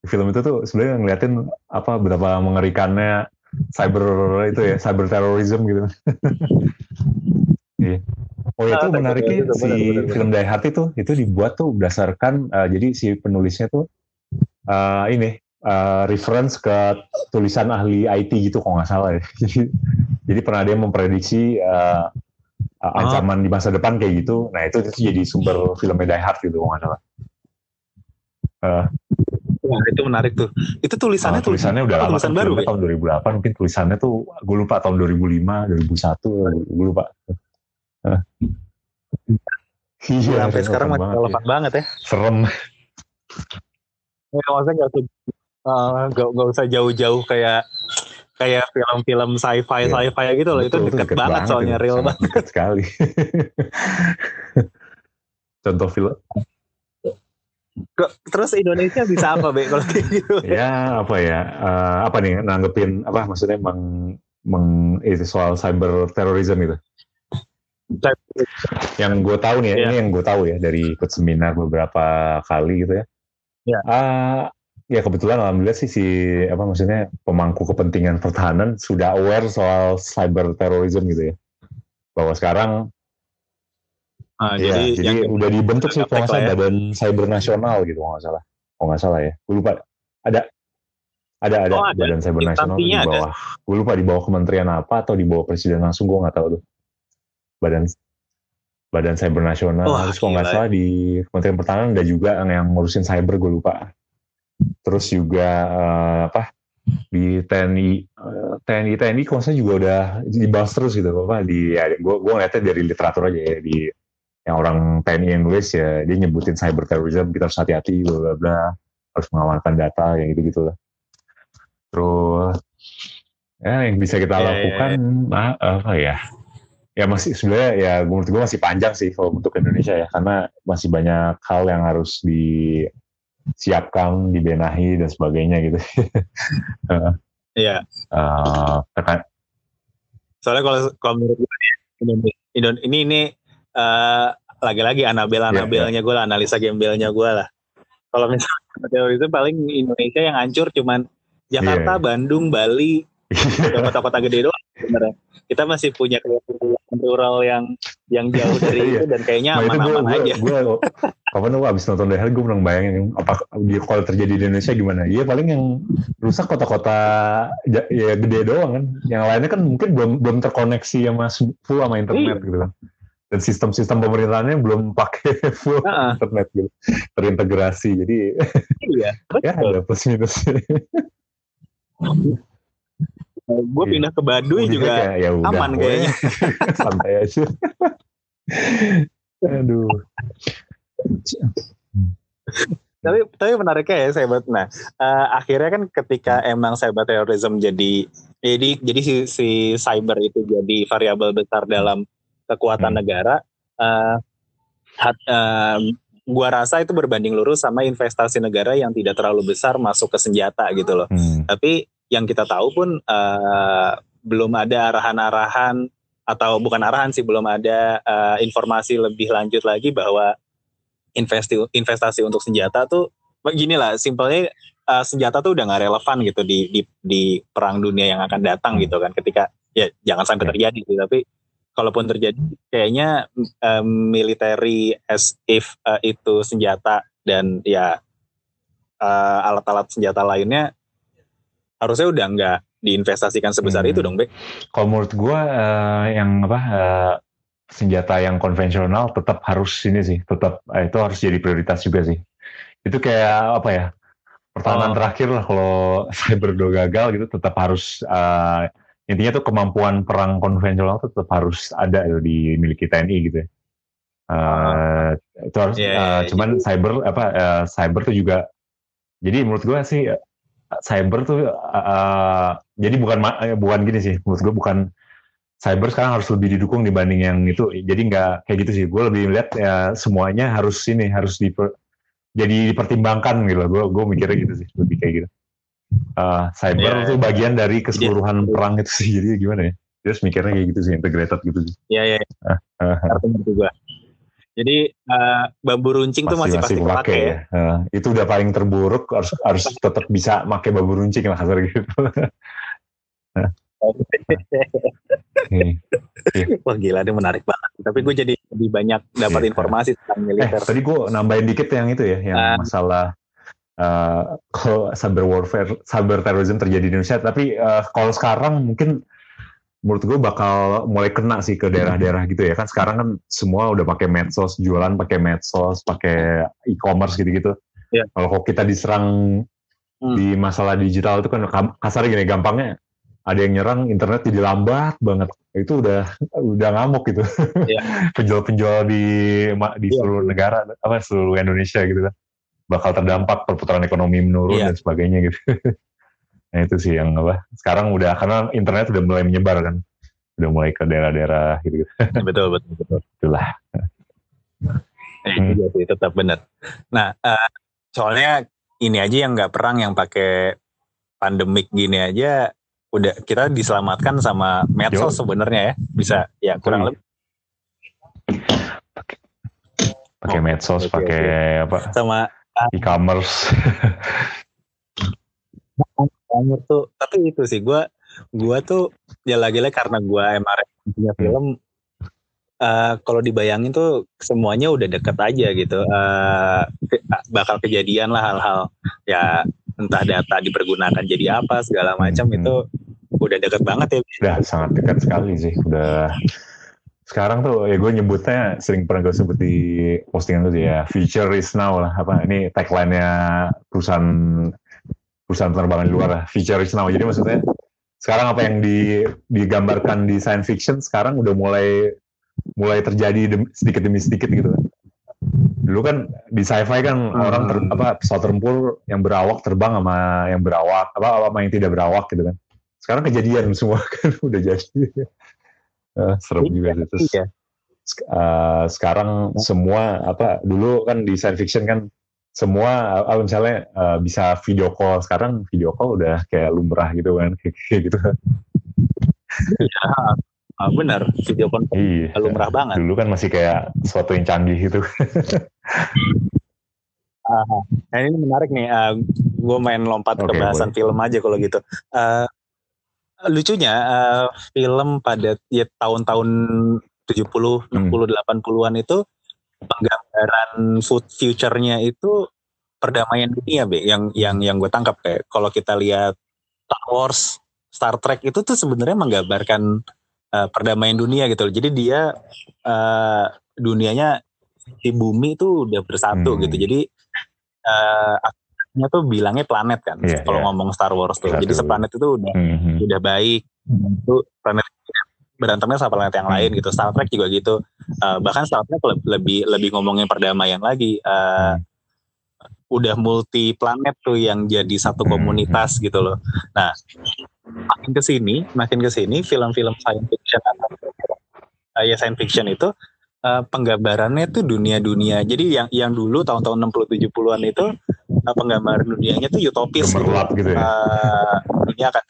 Di film itu tuh sebenarnya ngeliatin apa betapa mengerikannya cyber itu ya cyber terrorism gitu iya oh ya itu Ah, menariknya benar, si benar, benar, film Die Hard itu itu dibuat tuh berdasarkan eh, jadi si penulisnya tuh eh, ini eh, reference ke tulisan ahli IT gitu kalau nggak salah ya jadi jadi pernah dia memprediksi Ah. ancaman di masa depan kayak gitu nah itu, itu jadi sumber filmnya Die Hard gitu kalau nggak salah Eh, Wah, itu menarik tuh. Itu tulisannya Nah, tulisannya udah apa lama tulisan baru ya? tahun 2008 mungkin tulisannya tuh gue lupa tahun 2005 2001 gue lupa. Iya, sampai relevan sekarang masih banget relevan ya. banget ya. serem Ya, maksudnya nggak usah eh, nggak nggak usah jauh-jauh kayak kayak film-film sci-fi Iya. sci-fi gitu loh. Itu Betul, deket, banget soalnya itu, real banget. dekat sekali contoh film Terus Indonesia bisa apa, Be? Kalau kayak gitu. ya apa ya eh, apa nih nanggepin apa maksudnya meng, meng itu soal cyber terrorism itu yang gue tahu nih ya, Iya. ini yang gue tahu ya dari ikut seminar beberapa kali gitu ya. Iya. Ah, ya kebetulan alhamdulillah sih si apa maksudnya pemangku kepentingan pertahanan sudah aware soal cyber terrorism gitu ya. Bahwa sekarang Ah, ya, jadi, jadi, yang- udah dibentuk sih kalau salah lah ya. badan cyber nasional gitu kalau nggak salah. Kalau nggak salah ya. Gue lupa. Ada ada ada Oh, ada. badan cyber nasional di bawah. Gue lupa di bawah kementerian apa atau di bawah presiden langsung gue nggak tahu tuh. Badan badan cyber nasional. Wah, terus kalau nggak salah di kementerian pertahanan ada juga yang, yang ngurusin cyber gue lupa. Terus juga eh, apa di TNI eh, TNI TNI kalau saya juga udah dibahas terus gitu apa di ya gue gue ngeliatnya dari literatur aja ya di yang orang TNI yang nulis ya dia nyebutin cyber terrorism kita harus hati-hati bla bla bla. Harus mengamankan data yang gitu gitu lah. Terus ya yang bisa kita Ya, ya, lakukan ah, apa ya ya masih sebenarnya ya menurut gue masih panjang sih kalau untuk Indonesia ya karena masih banyak hal yang harus disiapkan dibenahi dan sebagainya gitu Iya. Eh, tekan Soalnya kalau kalau menurut gue Indon- ini ini eh, lagi-lagi Anabel Iya, Anabelnya gue lah, analisa gembelnya gue lah. Kalau misalnya terorisme paling Indonesia yang hancur cuman Jakarta, Iya. Bandung, Bali, kota-kota gede doang sebenarnya. Kita masih punya kehidupan rural yang yang jauh dari Iya. itu dan kayaknya Nah gue, aman-aman aja. gue, gue kapan tuh abis nonton Hard gue pernah bayangin apa di kalau terjadi di Indonesia gimana? Iya paling yang rusak kota-kota ya gede doang kan. Yang lainnya kan mungkin belum belum terkoneksi sama se- full sama internet Iya. gitu kan. Dan sistem-sistem pemerintahannya belum pakai full Heeh. internet gitu, terintegrasi. Jadi Iya, ya ada plus minus. Gue Iya. pindah ke Baduy juga Kayak, ya udah, aman kayaknya. santai aja. Aduh. tapi tapi menariknya ya sahabat nah eh, akhirnya kan ketika emang cyber terrorism jadi jadi jadi si, si cyber itu jadi variabel besar dalam kekuatan Hmm. negara eh hat- eh, gua rasa itu berbanding lurus sama investasi negara yang tidak terlalu besar masuk ke senjata gitu loh Hmm. tapi yang kita tahu pun eh, belum ada arahan-arahan atau bukan arahan sih belum ada eh, informasi lebih lanjut lagi bahwa investi investasi untuk senjata tuh begini lah simpelnya eh, senjata tuh udah nggak relevan gitu di, di di perang dunia yang akan datang gitu kan ketika ya jangan sampai Ya. terjadi sih tapi kalaupun terjadi kayaknya eh, military as if eh, itu senjata dan ya uh, alat-alat senjata lainnya harusnya udah nggak diinvestasikan sebesar Hmm. itu dong, Bek. Kalau menurut gua eh, yang apa eh, senjata yang konvensional tetap harus ini sih, tetap eh, itu harus jadi prioritas juga sih. Itu kayak apa ya? Pertahanan Oh. terakhir lah kalau cyber do gagal gitu tetap harus eh, intinya tuh kemampuan perang konvensional tuh tetap harus ada gitu, dimiliki TNI gitu ya. Eh, itu harus eh, iya, iya. cuman cyber apa eh, cyber tuh juga jadi menurut gua sih cyber tuh eh, jadi bukan eh, bukan gini sih. Menurut gua bukan cyber sekarang harus lebih didukung dibanding yang itu. Jadi nggak kayak gitu sih. Gue lebih melihat ya semuanya harus ini harus diper, jadi dipertimbangkan gitu. Gue gue mikirnya gitu sih. Lebih kayak gitu. Eh, cyber Iya, tuh bagian dari keseluruhan perang itu sih jadi gimana ya? Terus mikirnya kayak gitu sih integrated gitu sih. Iya, iya. Ngerti ngerti gua. Jadi uh, bambu runcing tuh masih pasti kepake kepake ya. Eh, itu udah paling terburuk harus harus tetap bisa pakai bambu runcing lah kasar gitu. Wah gila ini menarik banget. Tapi gue jadi lebih banyak dapat Iya. informasi tentang Eh, militer. tadi gue nambahin dikit yang itu ya, yang Ah. masalah eh, kalau cyber warfare, cyber terrorism terjadi di Indonesia. Tapi eh, kalau sekarang mungkin menurut gue bakal mulai kena sih ke daerah-daerah gitu ya. Kan sekarang kan semua udah pakai medsos, jualan pakai medsos, pakai e-commerce gitu-gitu. Iya. Kalau kita diserang Hmm. di masalah digital itu kan kasarnya gini gampangnya ada yang nyerang internet jadi lambat banget itu udah udah ngamuk gitu Iya. penjual-penjual di di Iya. seluruh negara apa seluruh Indonesia gitu kan bakal terdampak perputaran ekonomi menurun Iya. dan sebagainya gitu nah itu sih yang apa sekarang udah karena internet udah mulai menyebar kan. Udah mulai ke daerah-daerah gitu, betul betul betul. itulah. Eh, Hmm. iya sih, tetap benar. Nah, eh, soalnya ini aja yang nggak perang yang pakai pandemik gini aja udah kita diselamatkan sama medsos sebenarnya ya bisa ya kurang Wih. lebih. Pakai Oh, medsos oke, pakai apa? Sama e-commerce banget tuh tapi itu sih gue gue tuh ya lagi-lagi karena gue emang punya film eh, kalau dibayangin tuh semuanya udah deket aja gitu. Eh, ke- bakal kejadian lah hal-hal ya entah data dipergunakan jadi apa segala macam Hmm. itu udah deket banget ya. Udah sangat dekat sekali sih udah sekarang tuh ya gue nyebutnya sering pernah gue sebut di postingan tuh ya future is now lah apa ini tagline-nya perusahaan perusahaan penerbangan di luar lah future is now jadi maksudnya sekarang apa yang di, digambarkan di science fiction sekarang udah mulai mulai terjadi dem- sedikit demi sedikit gitu kan. Dulu kan di sci-fi kan Hmm. orang ter, apa pesawat tempur yang berawak terbang sama yang berawak apa sama yang tidak berawak gitu kan. Sekarang kejadian semua kan udah jadi. Eh, serem juga sih. Terus Iya. eh, sekarang semua apa dulu kan di science fiction kan semua eh, misalnya eh, bisa video call. Sekarang video call udah kayak lumrah gitu kan. Kayak gitu. Ah, benar. Video conference iya. lumrah banget. Dulu kan masih kayak sesuatu yang canggih gitu. Nah ini menarik nih, gue main lompat ke Oke, bahasan boleh. film aja kalau gitu. Eh, lucunya eh, film pada ya tahun-tahun 70, 60, Hmm. 80-an itu penggambaran food future-nya itu perdamaian dunia, be. Yang yang yang gue tangkap kayak kalau kita lihat Star Wars, Star Trek itu tuh sebenarnya menggambarkan eh, perdamaian dunia gitu. loh. Jadi dia eh, dunianya di bumi itu udah bersatu Hmm. gitu. Jadi eh akhirnya tuh bilangnya planet kan. Iya, kalau iya. ngomong Star Wars tuh. Jadi Bersatu. seplanet itu udah Mhm. udah baik. Itu planet berantemnya sama planet yang Hmm. lain gitu. Star Trek juga gitu. Eh, bahkan Star Trek le- lebih lebih ngomongin perdamaian lagi. Eh, Hmm. Udah multi planet tuh yang jadi satu Hmm. komunitas gitu loh. Nah, makin ke sini, makin ke sini film-film science fiction eh, ya science fiction itu eh, penggambarannya tuh dunia-dunia. Jadi yang yang dulu tahun-tahun 60 70-an itu eh, penggambaran dunianya tuh utopis gitu. Gitu ya. Eh, dunia akan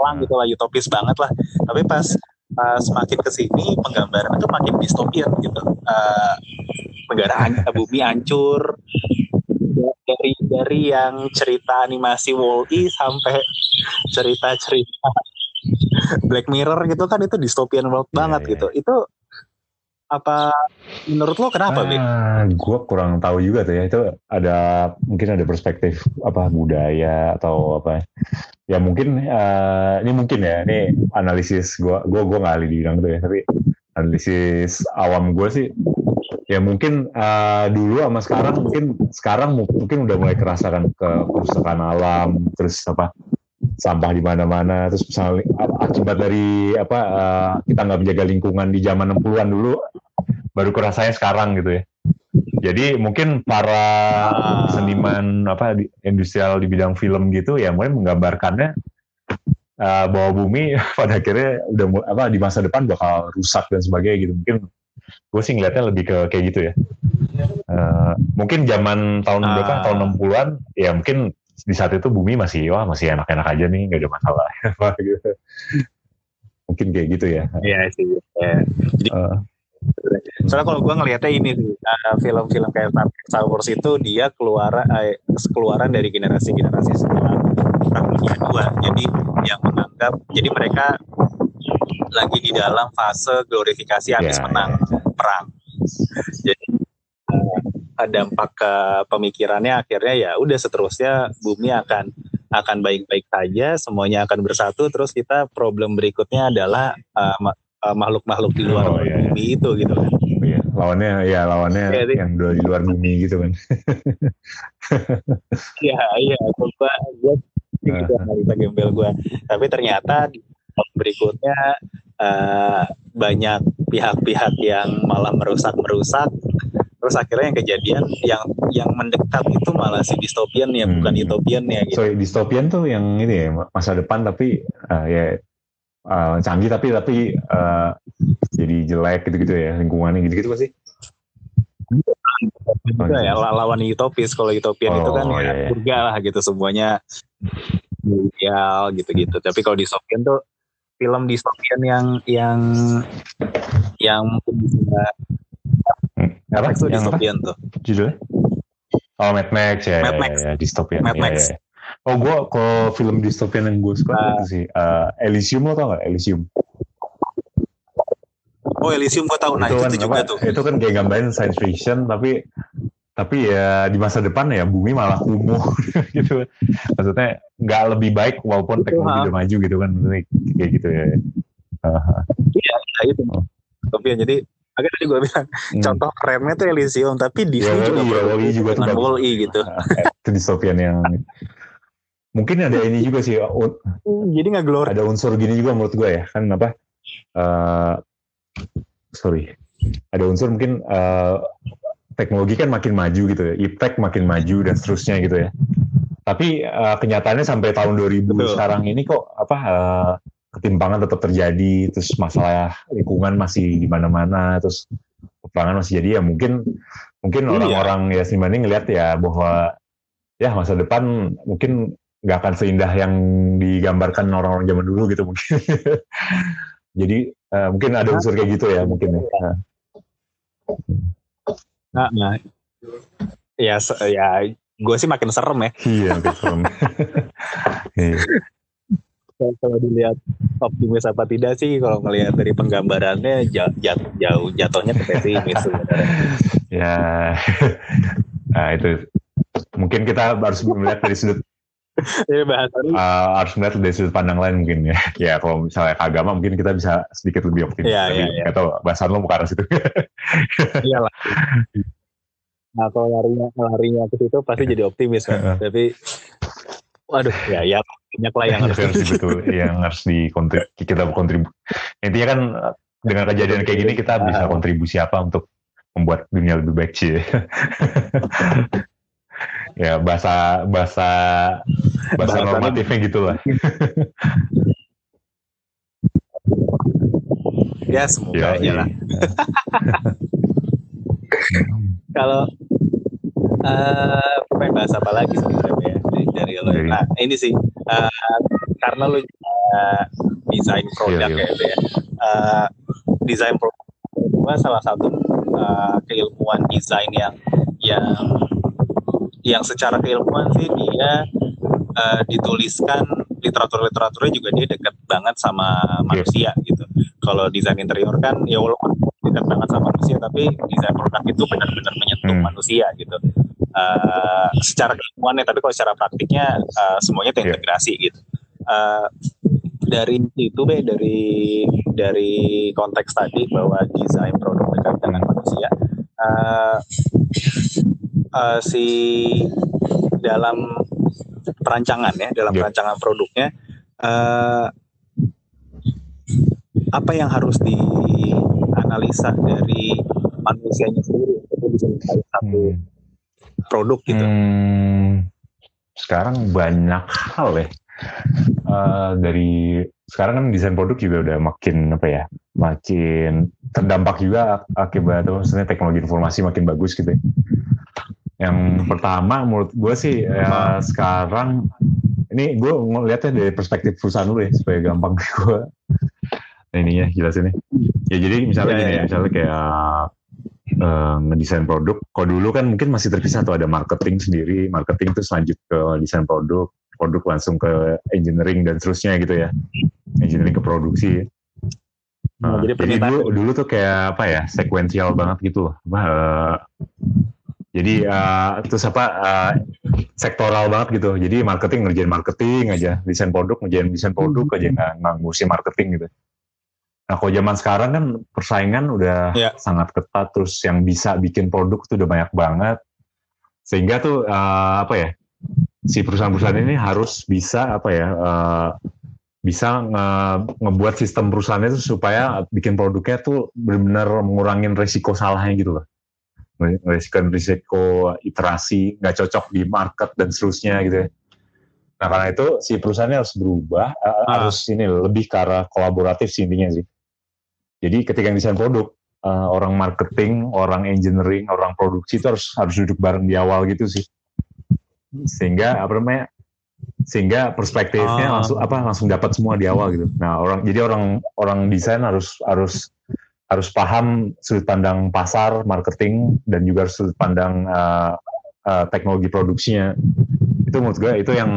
pelang gitu lah utopis banget lah. Tapi pas pas semakin ke sini penggambaran itu makin distopian gitu. Eh, negara han- bumi hancur dari dari yang cerita animasi Wall-E sampai cerita-cerita Black Mirror gitu kan itu dystopian world Iya, banget iya. gitu. Itu apa menurut lo kenapa, Bi? Ah, gue kurang tahu juga tuh ya. Itu ada mungkin ada perspektif apa budaya atau apa. Ya mungkin uh, ini mungkin ya. Ini analisis gue. Gue gue nggak ahli di bidang itu ya. Tapi analisis awam gue sih. Ya mungkin uh, dulu sama sekarang mungkin sekarang mungkin udah mulai kerasakan ke kerusakan alam terus apa sampah di mana-mana terus misalnya akibat dari apa uh, kita nggak menjaga lingkungan di zaman 60-an dulu baru kerasanya sekarang gitu ya. Jadi mungkin para ah. seniman apa industrial di bidang film gitu ya mulai menggambarkannya uh, bahwa bumi pada akhirnya udah apa di masa depan bakal rusak dan sebagainya gitu. Mungkin gue sih ngeliatnya lebih ke kayak gitu ya. Uh, mungkin zaman tahun uh. berapa tahun 60-an ya mungkin di saat itu bumi masih wah masih enak-enak aja nih nggak ada masalah gitu. mungkin kayak gitu ya iya sih ya. jadi uh, soalnya kalau gue ngelihatnya ini sih uh, film-film kayak Star Wars itu dia keluar uh, keluaran dari generasi-generasi setelah perang dunia dua jadi yang menganggap jadi mereka lagi di dalam fase glorifikasi habis yeah, menang yeah. perang jadi dampak ke pemikirannya akhirnya ya udah seterusnya bumi akan akan baik-baik saja semuanya akan bersatu terus kita problem berikutnya adalah uh, uh, makhluk-makhluk di luar oh, iya, iya. bumi itu gitu kan iya. lawannya ya lawannya ya, yang di luar bumi gitu kan iya iya gua gua gitu analisa gembel gua tapi ternyata berikutnya uh, banyak pihak-pihak yang malah merusak-merusak terus akhirnya yang kejadian yang yang mendekat itu malah si distopian ya hmm. bukan utopian ya gitu. So distopian tuh yang ini ya masa depan tapi uh, ya uh, canggih tapi tapi uh, jadi jelek gitu-gitu ya lingkungannya gitu-gitu pasti. Oh, ya lawan utopis kalau utopian oh, itu kan oh, ya iya. surga lah gitu semuanya ideal gitu-gitu tapi kalau distopian tuh film distopian yang yang yang mungkin bisa apa? Max tuh yang dystopian apa? tuh. Judulnya? Oh, Mad Max ya. Mad Max. Ya, ya, dystopian. Mad ya, Max. Ya, ya. Oh, gue kalau film dystopian yang gue suka uh, itu sih uh, Elysium lo tau gak? Elysium. Oh Elysium gue tau, nah itu, kan, itu juga apa, tuh. Itu kan kayak gambarin science fiction, tapi tapi ya di masa depan ya bumi malah kumuh gitu. Maksudnya nggak lebih baik walaupun teknologi udah maju gitu kan, kayak gitu ya. Iya, uh, itu. Oh. Tapi jadi Makanya tadi gue bilang hmm. contoh remnya tuh Elysium, tapi di ya, juga iya, Wall-E juga tuh wall gitu. itu dystopian yang mungkin ada ini juga sih. Hmm, jadi nggak glor. Ada unsur gini juga menurut gue ya kan apa? Uh, sorry, ada unsur mungkin uh, teknologi kan makin maju gitu ya, iptek makin maju dan seterusnya gitu ya. Tapi uh, kenyataannya sampai tahun 2000 Betul. sekarang ini kok apa uh, ketimpangan tetap terjadi, terus masalah lingkungan masih di mana-mana, terus peperangan masih jadi ya mungkin mungkin iya. orang-orang ya seniman ini ngelihat ya bahwa ya masa depan mungkin nggak akan seindah yang digambarkan orang-orang zaman dulu gitu mungkin. jadi uh, mungkin ada unsur kayak gitu ya mungkin ya. Nah, nah ya ya gue sih makin serem ya. Iya, makin serem. Iya kalau dilihat optimis apa tidak sih kalau melihat dari penggambarannya jauh, jauh jatuhnya ke pesimis ya nah itu mungkin kita harus melihat dari sudut ya, uh, harus melihat dari sudut pandang lain mungkin ya. Ya kalau misalnya agama mungkin kita bisa sedikit lebih optimis ya, tapi ya, ya. atau bahasan lo bukan situ. Iyalah. Nah kalau larinya larinya ke situ pasti jadi optimis kan. Tapi waduh ya ya banyak lah yang harus betul. Yang harus dikontrib kita kontribusi intinya kan dengan kejadian kayak gini kita bisa ah. kontribusi apa untuk membuat dunia lebih baik sih ya bahasa bahasa bahasa normatifnya gitulah ya semoga ya, lah kalau uh, pengen bahas apa lagi sebenarnya ya dari, dari lo ya? nah ini sih uh, karena lo uh, desain produk yeah, yeah. ya, ya. Uh, desain produk gue salah satu uh, keilmuan desain yang yang yang secara keilmuan sih dia uh, dituliskan literatur-literaturnya juga dia dekat banget sama manusia yeah. gitu. Kalau desain interior kan ya walaupun dekat banget sama manusia tapi desain produk itu benar-benar menyentuh Hmm. manusia gitu Eh, secara keilmuannya tapi kalau secara praktiknya eh, semuanya terintegrasi gitu Eh, dari itu be dari dari konteks tadi bahwa desain produk dekat dengan manusia eh, eh, si dalam perancangan ya dalam Ya. perancangan produknya eh, apa yang harus dianalisa dari manusianya sendiri untuk bisa satu Hmm. produk gitu. Hmm, sekarang banyak hal ya. Eh, dari sekarang kan desain produk juga udah makin apa ya, makin terdampak juga akibat maksudnya teknologi informasi makin bagus gitu. ya. Yang pertama menurut gue sih ya, sekarang ini gue ngeliatnya dari perspektif perusahaan dulu ya supaya gampang gue ininya jelasinnya. Ya jadi misalnya Ya, gini ya, ya, misalnya kayak eh, ngedesain produk. Kalau dulu kan mungkin masih terpisah tuh ada marketing sendiri, marketing terus lanjut ke desain produk, produk langsung ke engineering dan seterusnya gitu ya, engineering ke produksi. Nah, Nah, jadi jadi dulu dulu tuh kayak apa ya, sekuensial banget gitu loh. Eh, jadi eh, terus apa eh, sektoral banget gitu. Jadi marketing ngerjain marketing aja, desain produk ngerjain desain produk aja nggak nggak ngurusin marketing gitu. Nah, kalau zaman sekarang kan persaingan udah Ya. sangat ketat, terus yang bisa bikin produk tuh udah banyak banget. Sehingga tuh eh, apa ya, si perusahaan-perusahaan ini harus bisa apa ya, eh, bisa nge- ngebuat sistem perusahaannya tuh supaya bikin produknya tuh benar-benar mengurangin resiko salahnya gitu loh. Risiko iterasi nggak cocok di market dan seterusnya gitu ya. Nah karena itu si perusahaannya harus berubah, eh, Ah. harus ini lebih ke arah kolaboratif sih intinya sih. Jadi ketika yang desain produk, eh, orang marketing, orang engineering, orang produksi itu harus harus duduk bareng di awal gitu sih. Sehingga apa namanya? Sehingga perspektifnya Ah. langsung apa langsung dapat semua di awal gitu. Nah orang jadi orang orang desain harus harus harus paham sudut pandang pasar, marketing dan juga sudut pandang eh, eh, teknologi produksinya. Itu menurut gue itu yang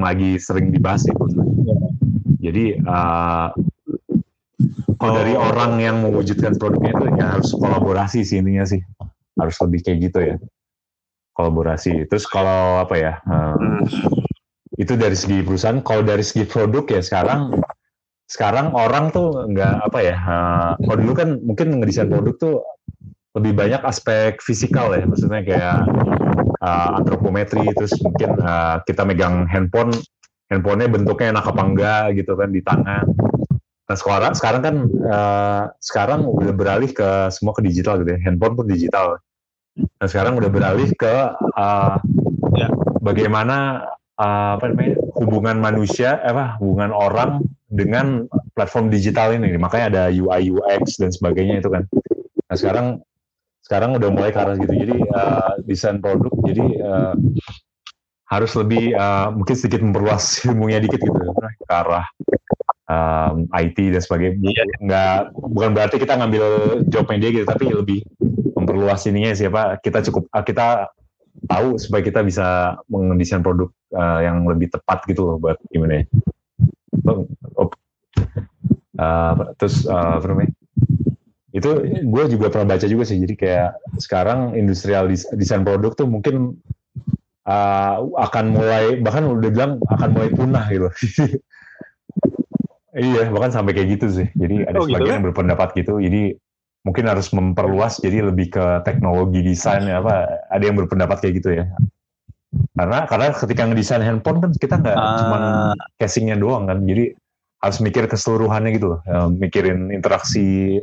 lagi sering dibahas gue. Jadi eh, kalau dari Oh. orang yang mewujudkan produknya itu ya harus kolaborasi sih intinya sih. Harus lebih kayak gitu ya. Kolaborasi. Terus kalau apa ya? Hmm. itu dari segi perusahaan. Kalau dari segi produk ya sekarang sekarang orang tuh nggak apa ya? eh, kalau dulu kan mungkin ngedesain produk tuh lebih banyak aspek fisikal ya, maksudnya kayak eh, antropometri, terus mungkin eh, kita megang handphone, handphonenya bentuknya enak apa enggak gitu kan di tangan. Nah sekarang sekarang kan eh, sekarang udah beralih ke semua ke digital gitu ya, handphone pun digital. Nah sekarang udah beralih ke eh, Ya. bagaimana eh, apa namanya hubungan manusia, eh, apa hubungan orang dengan platform digital ini. Makanya ada UI UX dan sebagainya itu kan. Nah sekarang sekarang udah mulai ke arah gitu. Jadi eh, desain produk jadi eh, harus lebih eh, mungkin sedikit memperluas ilmunya dikit gitu ke arah um, IT dan sebagainya. Iya. Nggak bukan berarti kita ngambil jobnya dia gitu, tapi lebih memperluas ininya siapa kita cukup kita tahu supaya kita bisa mendesain produk uh, yang lebih tepat gitu loh buat gimana ya. Uh, terus uh, apa namanya? Itu gue juga pernah baca juga sih. Jadi kayak sekarang industrial desain produk tuh mungkin uh, akan mulai bahkan udah bilang akan mulai punah gitu. iya, bahkan sampai kayak gitu sih. Jadi ada Oh, gitu sebagian ya? yang berpendapat gitu. Jadi mungkin harus memperluas jadi lebih ke teknologi desain ya apa ada yang berpendapat kayak gitu ya. Karena karena ketika ngedesain handphone kan kita nggak Ah. cuman casingnya doang kan. Jadi harus mikir keseluruhannya gitu loh. Ya, mikirin interaksi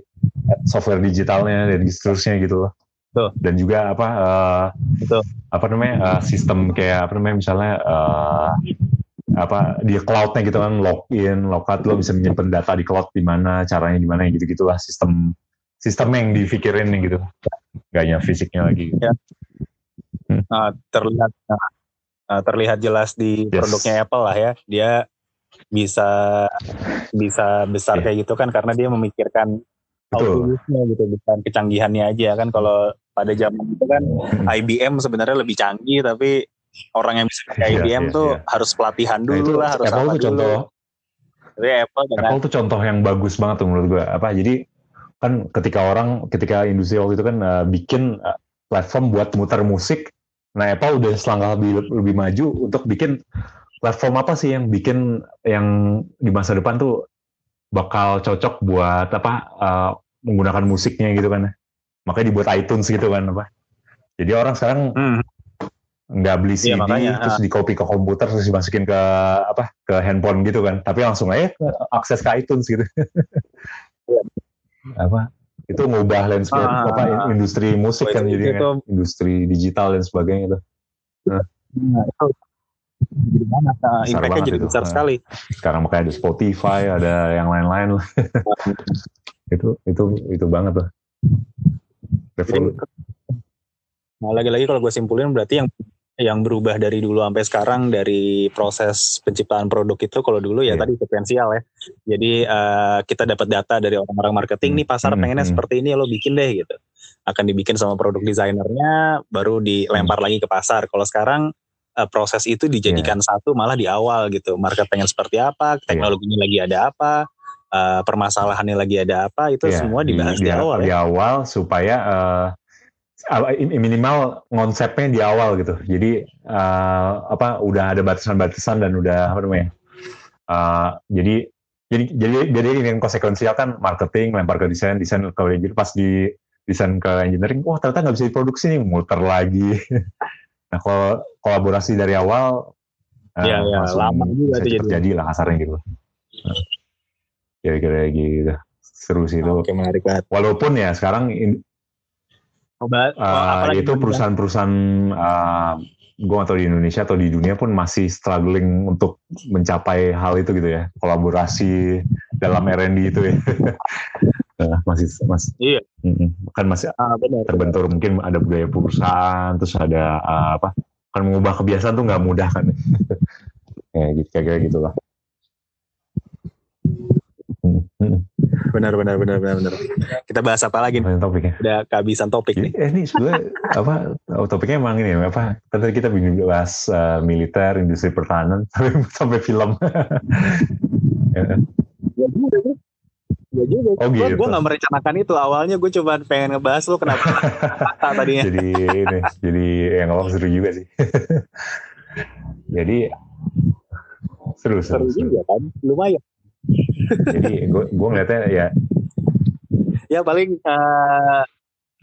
software digitalnya dan seterusnya gitu loh. Betul. Dan juga apa Betul. apa namanya eh, sistem kayak apa namanya misalnya eh, apa di cloudnya gitu kan login, logout lo bisa menyimpan data di cloud di mana, caranya di mana gitu gitulah sistem sistem yang dipikirin nih gitu. Gak hanya fisiknya lagi. Ya. Nah, terlihat nah, nah, terlihat jelas di Yes. produknya Apple lah ya. Dia bisa bisa besar Iya. kayak gitu kan karena dia memikirkan audiensnya gitu bukan kecanggihannya aja kan kalau pada zaman itu kan IBM sebenarnya lebih canggih tapi orang yang bisa pakai IBM iya, tuh iya. harus pelatihan Nah, dulu itu lah harus Apple apa tuh dulu. contoh Tapi Apple dengan Apple tuh contoh yang bagus banget tuh menurut gue. Apa jadi kan ketika orang ketika industri waktu itu kan uh, bikin uh, platform buat muter musik. Nah Apple udah selangkah lebih lebih maju untuk bikin platform apa sih yang bikin yang di masa depan tuh bakal cocok buat apa uh, menggunakan musiknya gitu kan makanya dibuat iTunes gitu kan apa jadi orang sekarang hmm. nggak beli CD iya, makanya, terus uh, di copy ke komputer terus dimasukin ke apa ke handphone gitu kan. Tapi langsung aja akses ke iTunes gitu. Iya. apa itu ngubah landscape uh, apa industri musik kan jadi kan, industri digital dan sebagainya itu. Nah. nah jadi banget nah, impactnya jadi itu. besar nah, sekali. Sekarang makanya ada Spotify ada yang lain-lain itu itu itu banget lah. Nah lagi-lagi kalau gue simpulin berarti yang yang berubah dari dulu sampai sekarang dari proses penciptaan produk itu kalau dulu ya yeah. tadi potensial ya. Jadi uh, kita dapat data dari orang-orang marketing hmm. nih pasar hmm. pengennya hmm. seperti ini lo bikin deh gitu. Akan dibikin sama produk desainernya baru dilempar hmm. lagi ke pasar. Kalau sekarang uh, proses itu dijadikan yeah. satu malah di awal gitu. Market pengen seperti apa, iya. teknologinya yeah. lagi ada apa, uh, permasalahannya lagi ada apa, itu yeah. semua dibahas di, di, di awal. Di ya? awal supaya uh, minimal konsepnya di awal gitu. Jadi uh, apa udah ada batasan-batasan dan udah apa namanya? Uh, jadi jadi jadi jadi yang konsekuensial kan marketing lempar ke desain, desain ke engineering pas di desain ke engineering, wah ternyata nggak bisa diproduksi nih, muter lagi. Nah kalau kolaborasi dari awal ya, uh, ya, lama juga bisa terjadi lah kasarnya gitu. Kira-kira gitu. Seru sih itu. Oke, menarik banget. Walaupun ya sekarang in, Obat, uh, itu perusahaan-perusahaan uh, gue atau di Indonesia atau di dunia pun masih struggling untuk mencapai hal itu gitu ya. Kolaborasi dalam R&D itu ya. Uh, masih masih. Iya. Kan masih ah, benar, terbentur benar. mungkin ada budaya perusahaan terus ada uh, apa kan mengubah kebiasaan tuh nggak mudah kan. Ya gitu kayak kayak gitulah benar benar benar benar benar kita bahas apa lagi nih topiknya udah kehabisan topik nih eh, ini sebenarnya apa oh, topiknya emang ini apa tadi kita bahas uh, militer industri pertahanan sampai sampai film ya. Gue juga. Oh, gitu. Gue gak merencanakan itu. Awalnya gue coba pengen ngebahas lo kenapa kata tadinya. jadi ini, jadi yang ngomong seru juga sih. jadi seru seru. Seru, seru. juga kan, lumayan. Jadi gue gue ngeliatnya ya. Ya paling uh,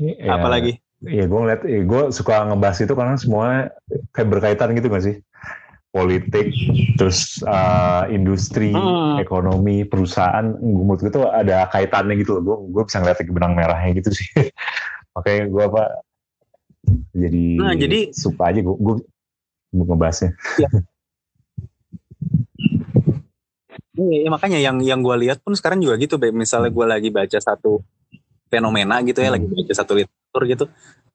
ya, apa lagi? Iya gue ngeliat, ya, gue suka ngebahas itu karena semua kayak berkaitan gitu gak sih? politik, terus uh, industri, hmm. ekonomi, perusahaan, menurut gue tuh ada kaitannya gitu loh. Gue gue bisa ngeliat benang merahnya gitu sih. Makanya gue apa jadi nah, jadi suka aja gue gue, gue ngebahasnya. Ya. ya, makanya yang yang gue lihat pun sekarang juga gitu, misalnya gue lagi baca satu fenomena gitu ya, hmm. lagi baca satu literatur gitu,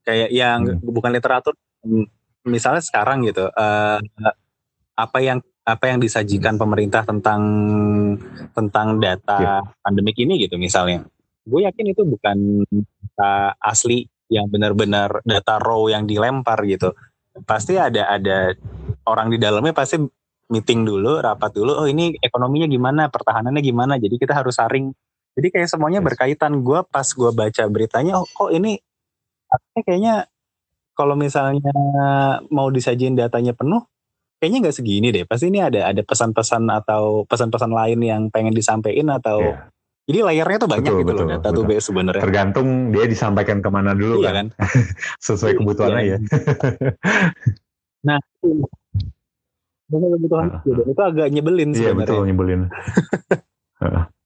kayak yang hmm. bukan literatur, misalnya sekarang gitu. Uh, apa yang apa yang disajikan pemerintah tentang tentang data yeah. pandemik ini gitu misalnya gue yakin itu bukan data asli yang benar-benar data raw yang dilempar gitu pasti ada ada orang di dalamnya pasti meeting dulu rapat dulu oh ini ekonominya gimana pertahanannya gimana jadi kita harus saring jadi kayak semuanya berkaitan gue pas gue baca beritanya oh kok ini kayaknya kalau misalnya mau disajiin datanya penuh kayaknya nggak segini deh. Pasti ini ada ada pesan-pesan atau pesan-pesan lain yang pengen disampaikan atau yeah. Jadi layarnya tuh banyak betul, gitu betul, loh data tuh sebenarnya. Tergantung dia disampaikan ke mana dulu iya kan. kan? Sesuai kebutuhannya iya. ya. nah, sesuai kebutuhan uh, uh. itu agak nyebelin sih. Iya betul nyebelin.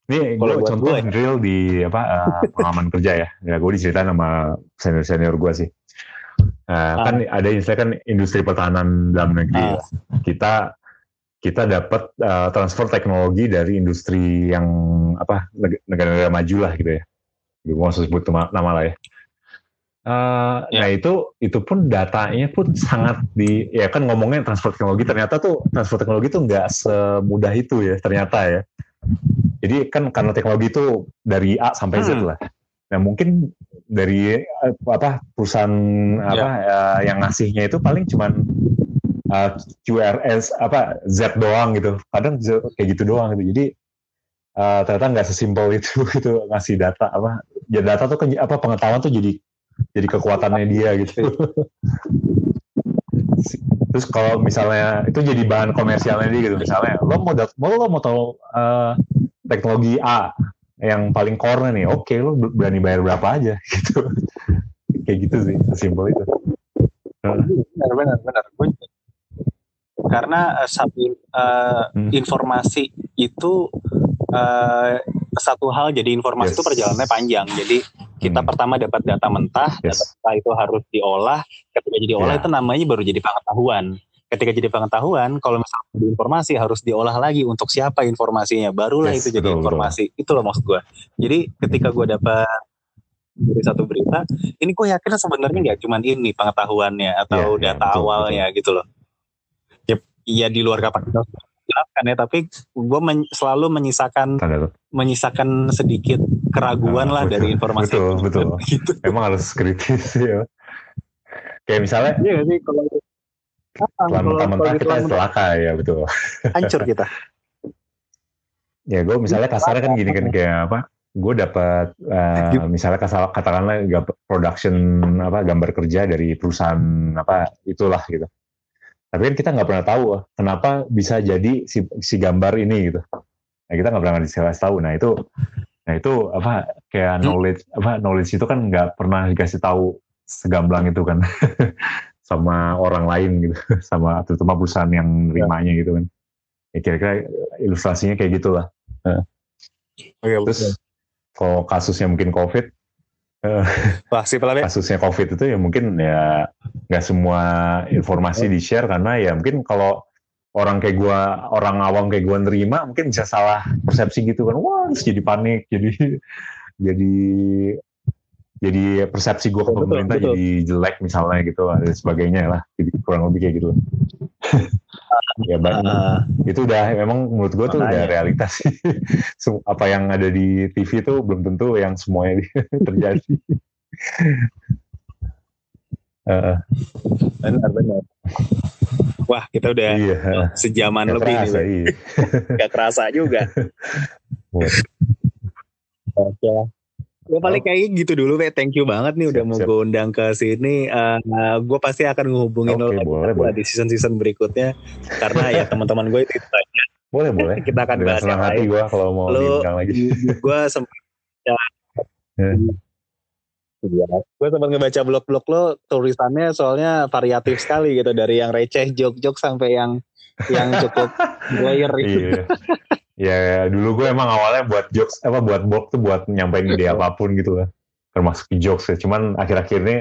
Ini gue contoh gue, real di apa uh, pengalaman kerja ya. Ya gue diceritain sama senior senior gue sih. Nah, kan ah. ada istilah kan industri pertahanan dalam negeri. Ah. Kita kita dapat uh, transfer teknologi dari industri yang apa negara-negara maju lah gitu ya. Gue mau sebut nama lah ya. Uh, ya. Nah itu itu pun datanya pun sangat di ya kan ngomongnya transfer teknologi ternyata tuh transfer teknologi tuh nggak semudah itu ya ternyata ya. Jadi kan karena teknologi itu dari A sampai Z hmm. lah. Nah mungkin dari eh, apa perusahaan yeah. apa uh, yang ngasihnya itu paling cuman uh, QRS apa Z doang gitu. Kadang kayak gitu doang gitu. Jadi uh, ternyata nggak sesimpel itu gitu ngasih data apa ya data tuh kan apa pengetahuan tuh jadi jadi kekuatannya dia gitu. Terus kalau misalnya itu jadi bahan komersialnya dia gitu. Misalnya lo mau dat mau lo mau tahu uh, teknologi A yang paling core nih oke okay, lo berani bayar berapa aja gitu. Kayak gitu sih simpel itu. Benar benar benar. Karena uh, uh, hmm. informasi itu uh, satu hal jadi informasi yes. itu perjalanannya panjang. Jadi kita hmm. pertama dapat data mentah yes. data itu harus diolah ketika jadi olah yeah. itu namanya baru jadi pengetahuan ketika jadi pengetahuan kalau misalnya informasi harus diolah lagi untuk siapa informasinya barulah yes, itu jadi betul, informasi betul. itu loh maksud gue jadi ketika gue dapat dari satu berita ini gue yakin sebenarnya nggak cuma ini pengetahuannya atau yeah, data yeah, betul, awalnya betul. gitu loh ya, ya di luar kapasitas jelaskan ya tapi gue men selalu menyisakan Tanda menyisakan sedikit keraguan nah, lah betul, dari informasi betul itu. betul. gitu. emang harus kritis ya kayak misalnya iya sih kalau mentah-mentah kita celaka ya betul. Hancur kita. Ya gue misalnya kasarnya kan gini kan kayak apa gue dapat uh, misalnya kasar, katakanlah production apa gambar kerja dari perusahaan apa itulah gitu tapi kan kita nggak pernah tahu kenapa bisa jadi si, si gambar ini gitu. Nah kita nggak pernah dikasih tahu. Nah itu nah itu apa kayak hmm. knowledge apa knowledge itu kan nggak pernah dikasih tahu segamblang itu kan. Sama orang lain gitu sama terutama perusahaan yang nerimanya gitu kan. Ya kira-kira ilustrasinya kayak gitulah. Nah. oh, iya, terus kalau kasusnya mungkin covid Wah, ya. kasusnya COVID itu ya mungkin ya nggak semua informasi di share karena ya mungkin kalau orang kayak gua orang awam kayak gua nerima mungkin bisa salah persepsi gitu kan. Wah terus jadi panik jadi jadi jadi persepsi gua ke pemerintah betul, jadi jelek misalnya gitu dan sebagainya lah. Jadi kurang lebih kayak gitu ya uh, itu udah memang menurut gue tuh udah realitas. Sih apa yang ada di TV tuh belum tentu yang semuanya terjadi. Uh, benar benar. Wah kita udah iya. sejaman Gak lebih terasa, nih iya. Gak kerasa juga. Oke Gue paling kayak gitu dulu, Pe. Thank you banget nih udah siap, mau gue undang ke sini. Uh, eh, gue pasti akan ngehubungin okay, lo lagi di season-season berikutnya. Karnya ya teman-teman gue itu, itu aja. Boleh, boleh. Kita akan bahas yang lain. gue kalau mau lo, lagi. Gue sempat ya, Ya. Gue sempat ngebaca blog-blog lo tulisannya soalnya variatif sekali gitu dari yang receh jok-jok sampai yang yang cukup player gitu. Iya ya dulu gue emang awalnya buat jokes apa buat blog tuh buat nyampein ide apa pun gitu lah. Termasuk jokes ya. Cuman akhir-akhir ini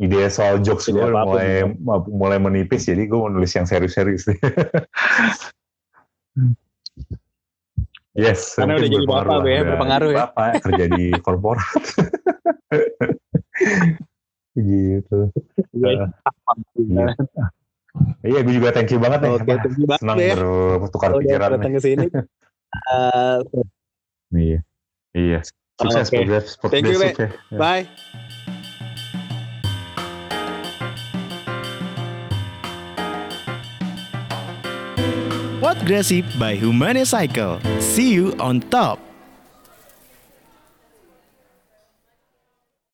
ide soal jokes gue mulai ya. mulai menipis. Jadi gue menulis yang serius-serius. Yes karena udah jadi bapak ya berpengaruh ya. Bapak kerja di korporat. Gitu. Uh, Iya, gue juga thank you banget nih. Oke, thank you Senang ya. bertukar pikiran. Datang ke sini. Uh, iya. Iya. Sukses okay. progress, progress Thank you, okay. Bye. What Gossip by Humane Cycle. See you on top.